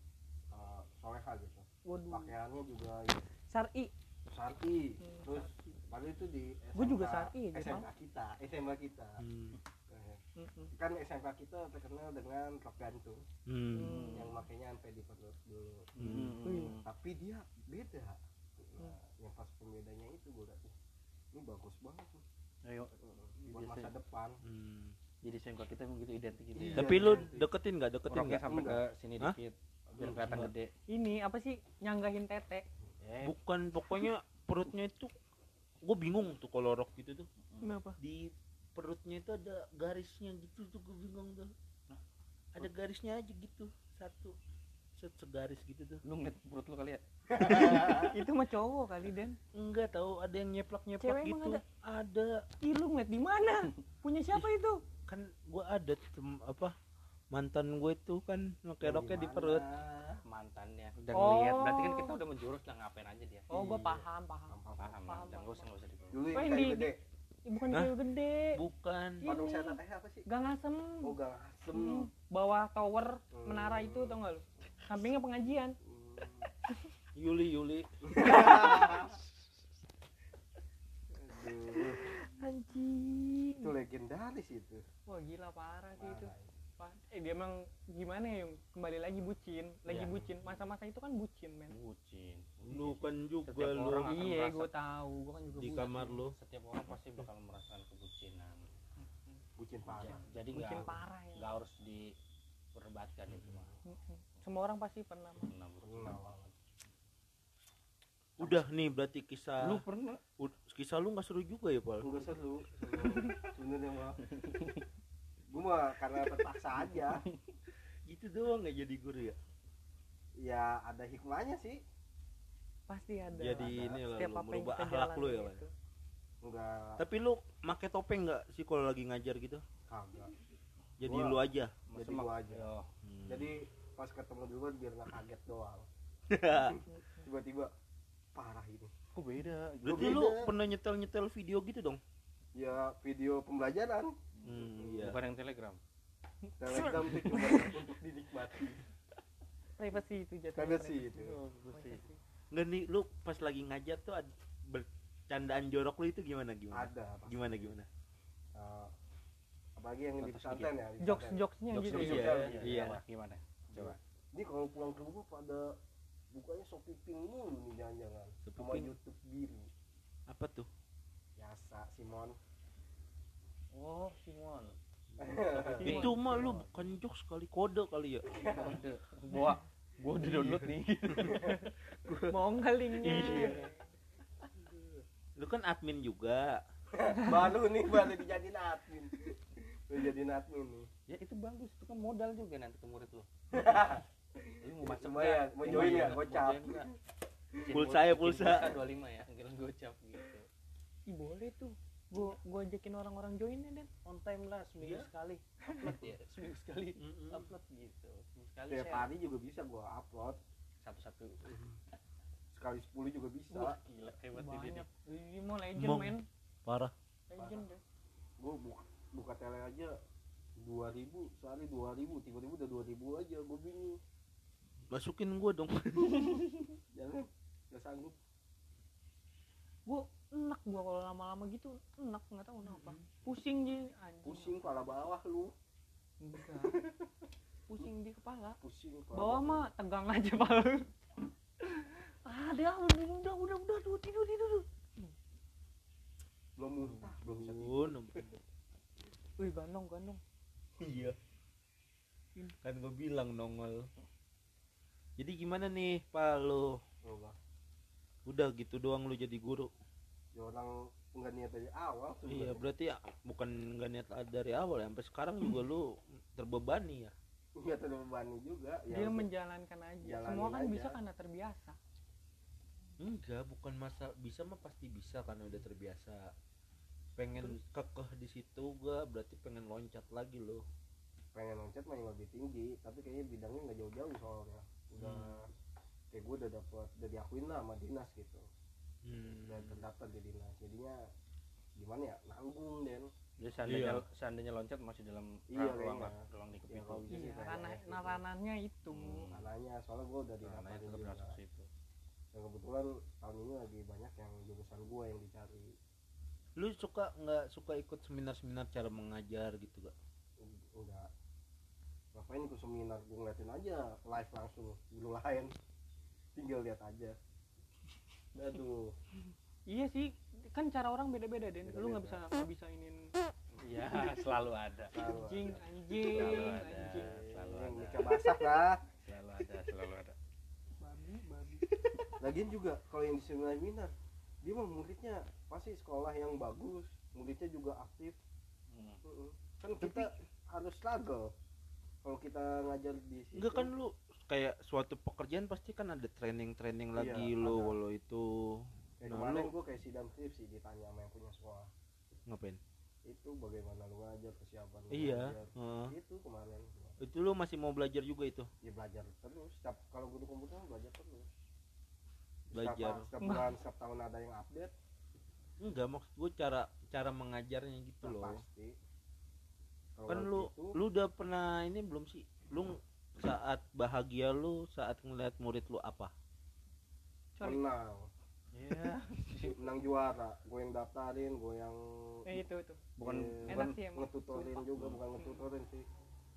uh, soleha gitu waduh. Pakaiannya juga ya, Sari sarki Hmm, terus padahal itu di Gua juga sarki aja, SMK kita SMK kita. Hmm. Kan SMK kita terkenal dengan rok gantung. Hmm. yang makainya sampai di perut dulu. Hmm. Wih. tapi dia beda. Nah, yang pas pembedanya itu gua liat "Ih, ini bagus banget nih. Ayo. Buat Biasa. masa depan. Hmm. jadi sengkok kita emang gitu identik gitu. Iya. ya tapi lu deketin nggak? Deketin nggak? sampai ke sini Hah? dikit biar kelihatan gede. Ini apa sih? Nyanggahin tete. Eh. Bukan pokoknya perutnya itu gue bingung tuh kalau rok gitu tuh. Kenapa? Di perutnya itu ada garisnya gitu tuh gue bingung tuh. Ada garisnya aja gitu satu. Set segaris gitu tuh. Lu ngeliat perut lu kali ya? Itu mah cowok kali Den. Enggak tahu ada yang nyeplak nyeplak Cewek emang gitu. ada? ada. Ih lu ngeliat di mana? Punya siapa itu? Kan gue ada tem- apa mantan gue tuh kan pakai roknya di perut. mantannya. Udah Oh. ngeliat. Berarti kan kita udah menjurus lah ngapain aja dia? Oh gua Iya. paham paham. Paham paham, lah dan paham. gak usah gak usah dibahas. Dulu yang di- gede Bukan Hah? kayu gede. Bukan. Ini. Apa sih? Gang asem oh gang asem Hmm, bawah tower Hmm. menara itu tau gak lu? Sampingnya pengajian. Hmm. Yuli Yuli. Aduh, anjing. Itu legendaris itu. Wah gila parah sih itu. Parah. Eh dia emang gimana ya Yung? kembali lagi bucin. Lagi Iya. bucin. Masa-masa itu kan bucin men. Bucin juga Setiap lu. orang akan iya gue tahu gue kan juga di bucin. kamar lu. Setiap orang pasti bakal merasakan kebucinan. Bucin parah. Ja- jadi bucin nggak parah ya. nggak harus diperdebatkan itu mah semua orang pasti pernah pernah bucin udah nih berarti kisah lu pernah? Kisah lu nggak seru juga ya pal? Enggak seru. Sebenarnya mah gue mah karena terpaksa aja. Gitu doang nggak jadi guru ya? Ya ada hikmahnya sih pasti ada Jadi lah. ini lah setiap lu apa yang merubah kita akhlak lu ya jalanin lah itu. enggak. Tapi lu make topeng nggak sih kalau lagi ngajar gitu? Kagak. Jadi Gua- lu aja. jadi gua aja. Hmm. jadi pas ketemu duluan biar nggak kaget doang. Tiba-tiba parah ini. Kok beda? Berarti lu pernah nyetel nyetel video gitu dong? Ya video pembelajaran. Hmm, iya. bukan yang telegram. Telegram itu cuma untuk dinikmati privacy itu jatuhnya privacy itu. Privacy. Nggak nih lu pas lagi ngajar tuh bercandaan jorok lu itu gimana gimana? Ada Pak. gimana gimana? Eh, apalagi yang di pesantren ya jokes jokesnya Jokes gitu jokes ya? iya, iya, iya. Apa? gimana? Coba. Ini kalau pulang ke rumah pada bukanya Shopee Pink mulu nih jangan-jangan sama. YouTube biru apa tuh? Biasa Simon. Oh Simon. Itu mah lu bukan jokes kali kode kali ya? Gua gua udah download nih. Mau nggak linknya Iya. lu kan admin juga. Baru nih baru dijadiin admin. Baru jadiin admin nih. Ya itu bagus. Itu kan modal juga nanti ke murid lu. Lu mau masuk Cuma ya, mau join ya, gocap. Pulsa ya, pulsa. dua lima ya kira gocap gitu. Ih, boleh tuh gua gua ajakin orang-orang join ya Den. On time lah seminggu Iya. sekali. Upload. Ya seminggu sekali. Mm-mm. upload gitu. Seminggu sekali tiap hari juga bisa gua upload. Satu-satu. Sekali 10 juga bisa. Wah, gila hebat ini banyak. Ini mau legend Mong. men. parah. Legend deh gua buka, buka tele aja 2000 sehari 2000 tiba-tiba udah 2000 aja gua bingung. Masukin gua dong. Jangan nggak sanggup. Gua enak gua kalau lama-lama gitu enak nggak tahu kenapa. Pusing jadi anjing. Pusing kepala bawah lu. Enggak. Pusing di kepala. Pusing kepala bawah mah tegang aja palu ah dia udah udah udah udah tidur tidur belum muntah belum tidur. Bun. wih gandong gandong. Iya. Kan gua bilang nongol. Jadi gimana nih pak udah gitu doang lu jadi guru ya orang nggak niat dari awal tuh iya berarti ya bukan nggak niat dari awal ya sampai sekarang juga lu terbebani ya? Nggak terbebani juga. Ya dia menjalankan aja. semua kan aja. bisa karena terbiasa. Enggak bukan masa bisa mah pasti bisa karena udah terbiasa. Pengen kekeh di situ gak berarti pengen loncat lagi lo pengen loncat mah yang lebih tinggi tapi kayaknya bidangnya nggak jauh-jauh soalnya. Udah kayak gue udah dapet udah diakuin lah sama dinas gitu hmm. udah terdaftar di dinas jadinya gimana ya? Nanggung den. Jadi seandainya Iya. seandainya loncat masih dalam Iya, ruang kayaknya. ruang di Ya, sih iya ranah nah, ranahnya itu. Hmm. soalnya gue udah didaftarin tetap juga. masuk situ. Dan kebetulan tahun ini lagi banyak yang jurusan gue yang dicari. Lu suka nggak suka ikut seminar-seminar cara mengajar gitu gak enggak ngapain ikut seminar? Gue ngeliatin aja live langsung. Guru lain. Tinggal lihat aja aduh. Iya sih kan cara orang beda-beda Den. Lu nggak bisa nggak bisa inin iya selalu ada. Selalu anjing ada. anjing Selalu ada. anjing. Selalu yang ada. basah lah. Selalu ada selalu ada. Babi babi. Lagian juga kalau yang di seminar dia mah muridnya pasti sekolah yang bagus muridnya juga aktif. Hmm. Kan kita harus struggle kalau kita ngajar di situ. Enggak kan lu kayak suatu pekerjaan pasti kan ada training-training Iya, lagi lo walau itu. Kayak nah, kemarin gue kayak sidang skripsi ditanya sama yang punya sekolah ngapain? Itu bagaimana lu ngajar kesiapan lu iya ngajar. heeh. itu kemarin. Itu lu masih mau belajar juga itu? Ya belajar terus. Setiap kalau guru komputer belajar terus. Belajar. setiap, setiap bulan setiap tahun ada yang update. Enggak maksud gue cara cara mengajarnya gitu nah loh. pasti. Kan lu gitu, lu udah pernah ini belum sih? Lu saat bahagia lu saat ngeliat murid lu apa? Menang. Iya. menang juara. Gue yang daftarin gue yang eh itu itu. Bukan eh, enak sih emang. ngetutorin juga bukan ngetutorin sih.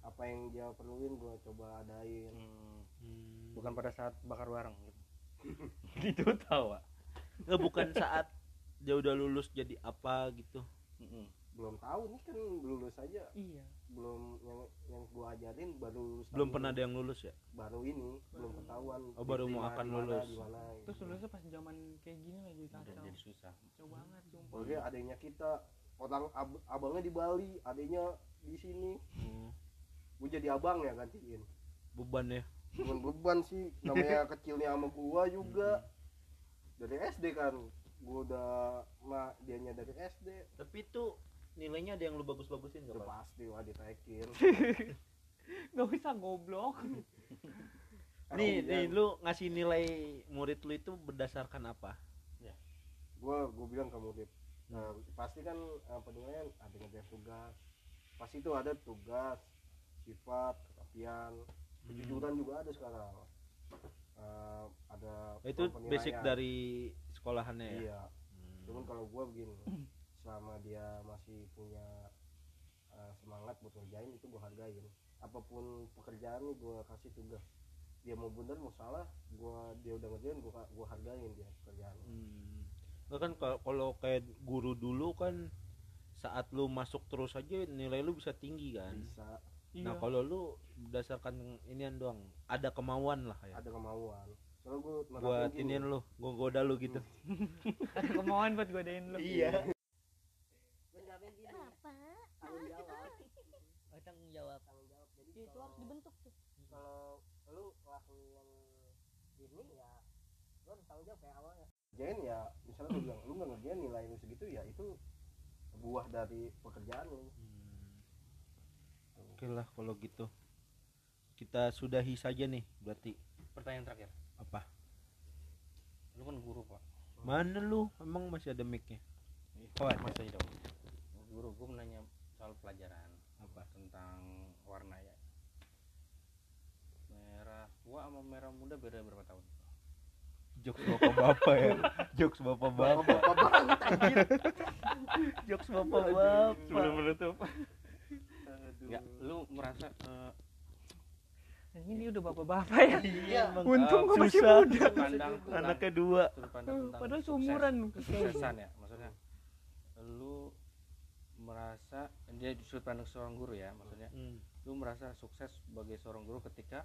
Apa yang dia perluin gue coba adain. Hmm, Hmm. bukan pada saat bakar bareng gitu. Gitu tawa Nggak, bukan saat dia udah lulus jadi apa gitu. Belum tahu nih kan lulus aja. Iya belum yang yang gue ajarin baru lulus belum pernah ini. ada yang lulus ya baru ini belum ketahuan Oh, baru mau akan di mana, lulus. di mana, terus gitu. lulusnya pas zaman kayak gini lagi udah kacau jadi susah kacau banget sumpah Oke, adanya kita orang ab- abangnya di Bali, adanya di sini. Hmm. Gue jadi abang ya gantiin. beban ya Bukan beban sih, namanya kecilnya sama gua juga. Dari SD kan, gua udah ma dianya dari SD. tapi itu nilainya ada yang lu bagus-bagusin gak Pak? pasti wah ditaikin. nggak bisa goblok nih nih lu ngasih nilai murid lu itu berdasarkan apa Gua gua bilang ke murid. Nah, pasti kan apa namanya ada ngerjain tugas. Pasti itu ada tugas, sifat, kerapian, kejujuran juga ada sekarang. Eh, ada itu penilaian. basic dari sekolahannya ya Iya. Hmm. cuman kalau gua begini selama dia masih punya uh, semangat buat ngerjain itu gue hargain apa pun pekerjaan nih gue kasih tugas dia mau bener mau salah gua dia udah ngerjain gua gua hargain dia pekerjaan Hmm. Kan kalau- kalau kayak guru dulu kan saat lu masuk terus aja nilai lu bisa tinggi kan. bisa Nah Iya. kalau lu berdasarkan inian doang, ada kemauan lah ya. ada kemauan soalnya gua Buat inian lu, gua goda lu gitu. ada kemauan buat godain lu Iya. Tanggung jawab Oh, tanggung jawab. tanggung jawab jadi Itu harus dibentuk tuh. kalau lu ngelakuin ini ya lu harus tanggung jawab kayak awalnya ngerjain ya misalnya lu bilang lu nggak ngerjain nilai lu segitu ya itu buah dari pekerjaan lu Oke lah kalau gitu. Kita sudahi saja nih berarti pertanyaan terakhir apa? lu kan guru pak Mana lu? Emang masih ada mic-nya? Oh, ada. masih dong guru gue menanya soal pelajaran Apa? tentang warna ya merah tua sama merah muda beda berapa tahun Jokes bapak-bapak ya. Jokes bapak-bapak. bapak banget anjir Jokes bapak-bapak. sebelum menutup Enggak, lu merasa eh, ini dia udah bapak-bapak ya iya emang Untung gua masih muda. pandang tentang Anaknya dua. padahal seumuran. kesuksesan ya maksudnya lu merasa dia sudut pandang seorang guru ya maksudnya Hmm. lu merasa sukses sebagai seorang guru ketika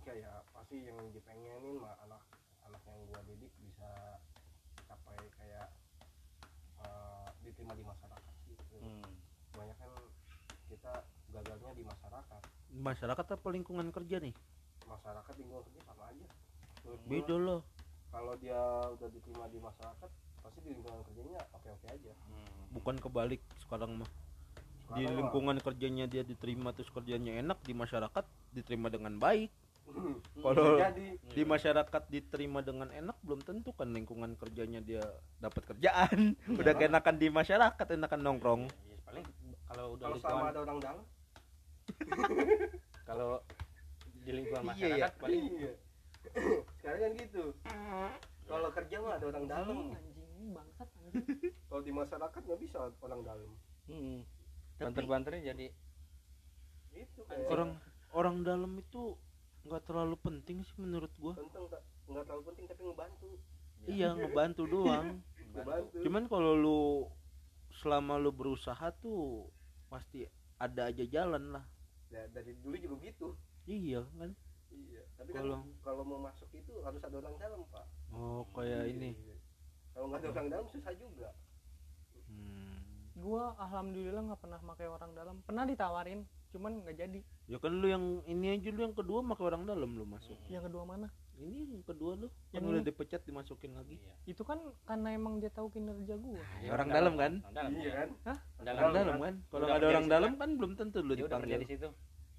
kayak pasti yang dipengenin mah anak anak yang gua didik bisa capai kayak eh, diterima di masyarakat gitu hmm, banyak kan kita gagalnya di masyarakat Masyarakat apa lingkungan kerja nih? masyarakat lingkungan kerja sama aja Menurut gua, Beda loh. kalau dia udah diterima di masyarakat pasti di lingkungan kerjanya oke oke aja hmm. Bukan kebalik sekarang mah. Sekarang Di mah- lingkungan kerjanya dia diterima terus kerjanya enak, di masyarakat diterima dengan baik. Hmm. Kalau jadi di masyarakat diterima dengan enak belum tentu kan lingkungan kerjanya dia dapat kerjaan. Udah keenakan di masyarakat enakan nongkrong. Ya, paling kalau udah kalau lingkungan ada orang dalam kalau di lingkungan Iya, masyarakat paling iya sekarang kan gitu kalau kerja mah ada orang dalam anjing ini bangsat anjing kalau di masyarakat nggak bisa orang dalam hmm, banter-banternya jadi itu kayak Orang orang dalam itu nggak terlalu penting sih menurut gua. penting nggak terlalu penting tapi ngebantu Iya ngebantu doang. ngebantu Cuman kalau lu selama lu berusaha tuh pasti ada aja jalan lah. Ya, dari dulu juga gitu Iya kan? iya tapi Kalau- kan kalau mau masuk itu harus ada orang dalam pak Oh kayak ini. Iya. Kalau nggak ada orang dalam susah juga. Hmm. gua alhamdulillah nggak pernah pakai orang dalam. Pernah ditawarin cuman nggak jadi. Ya kan lu yang ini aja lu yang kedua pakai orang dalam lu masuk. yang kedua mana? Ini yang kedua lu. Kan Yang udah ini? dipecat dimasukin lagi. iya. itu kan karena emang dia tahu kinerja gua. Ya, orang dalam kan? Orang dalam iya kan dalam, Orang dalam kan? Kalau Udah nggak ada orang dalam kan belum tentu lu udah kerja di situ.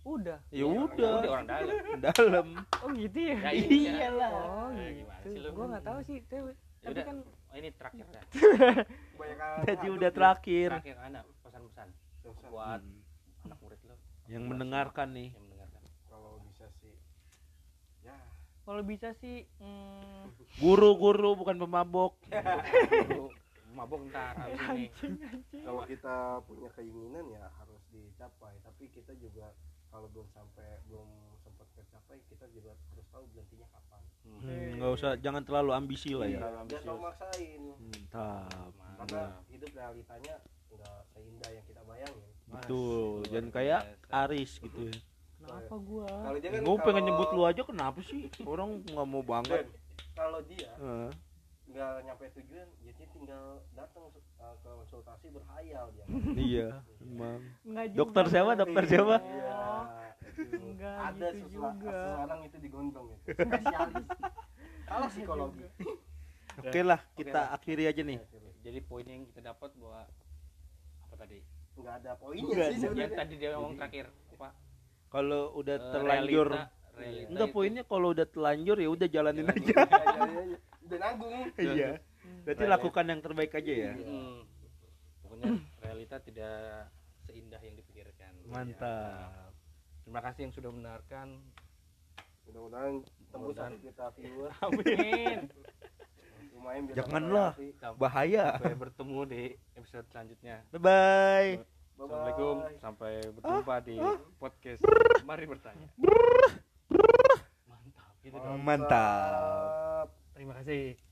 Udah? Ya Iya, udah, udah orang dalam. Dalam. oh gitu ya? Ya iya. Iyalah. oh Eh, gitu. gua nggak tahu sih tapi, Ya tapi udah. kan oh, ini terakhir ya Jadi udah terakhir. terakhir ada pesan-pesan. Buat Hmm. anak murid lo. Yang mendengarkan nih. yang mendengarkan. Kalau bisa sih ya. Kalau bisa sih hmm, Guru-guru bukan pemabok. Lu mabuk ntar abis ini. Kalau kita punya keinginan ya harus dicapai. Tapi kita juga kalau belum sampai belum tercapai kita juga harus tahu berhentinya kapan Hmm. Hmm, nggak usah, jangan terlalu ambisi lah ya. Jangan terlalu maksain Mantap. karena hidup realitanya nggak seindah yang kita bayangin Betul. Luar Jangan kayak biasa. Aris gitu ya. kenapa gua kalau dia kan Gue pengen kalau- nyebut lu aja kenapa sih? Orang nggak mau banget. Kalau dia Heeh. nggak nyampe tujuan dia tinggal datang uh, ke konsultasi berhayal dia iya, emang. Nggak juga. Dokter siapa? Dokter siapa? Iya. Enggak ada gitu juga. seseorang itu digondong itu spesialis kalau psikologi Oke lah, kita akhiri aja nih. jadi poin yang kita dapat bahwa apa tadi nggak ada poinnya Nggak sih ada. yang sebenarnya tadi dia ngomong terakhir apa Kalau udah Eh, terlanjur, realita- realita enggak itu- poinnya kalau udah terlanjur ya udah jalanin Jalanin. aja. Ya, ya, ya, ya. udah nanggung Iya. Berarti Realita. lakukan yang terbaik aja ya. Hmm. pokoknya realita tidak seindah yang dipikirkan Mantap. Terima kasih yang sudah mendengarkan. Mudah-mudahan tembus satu juta viewer amin. Lumayan biar Janganlah. bahaya. Sampai bertemu di episode selanjutnya. Bye bye. Assalamualaikum. Sampai berjumpa di podcast. Mari bertanya. Mantap gitu dong. Mantap. Terima kasih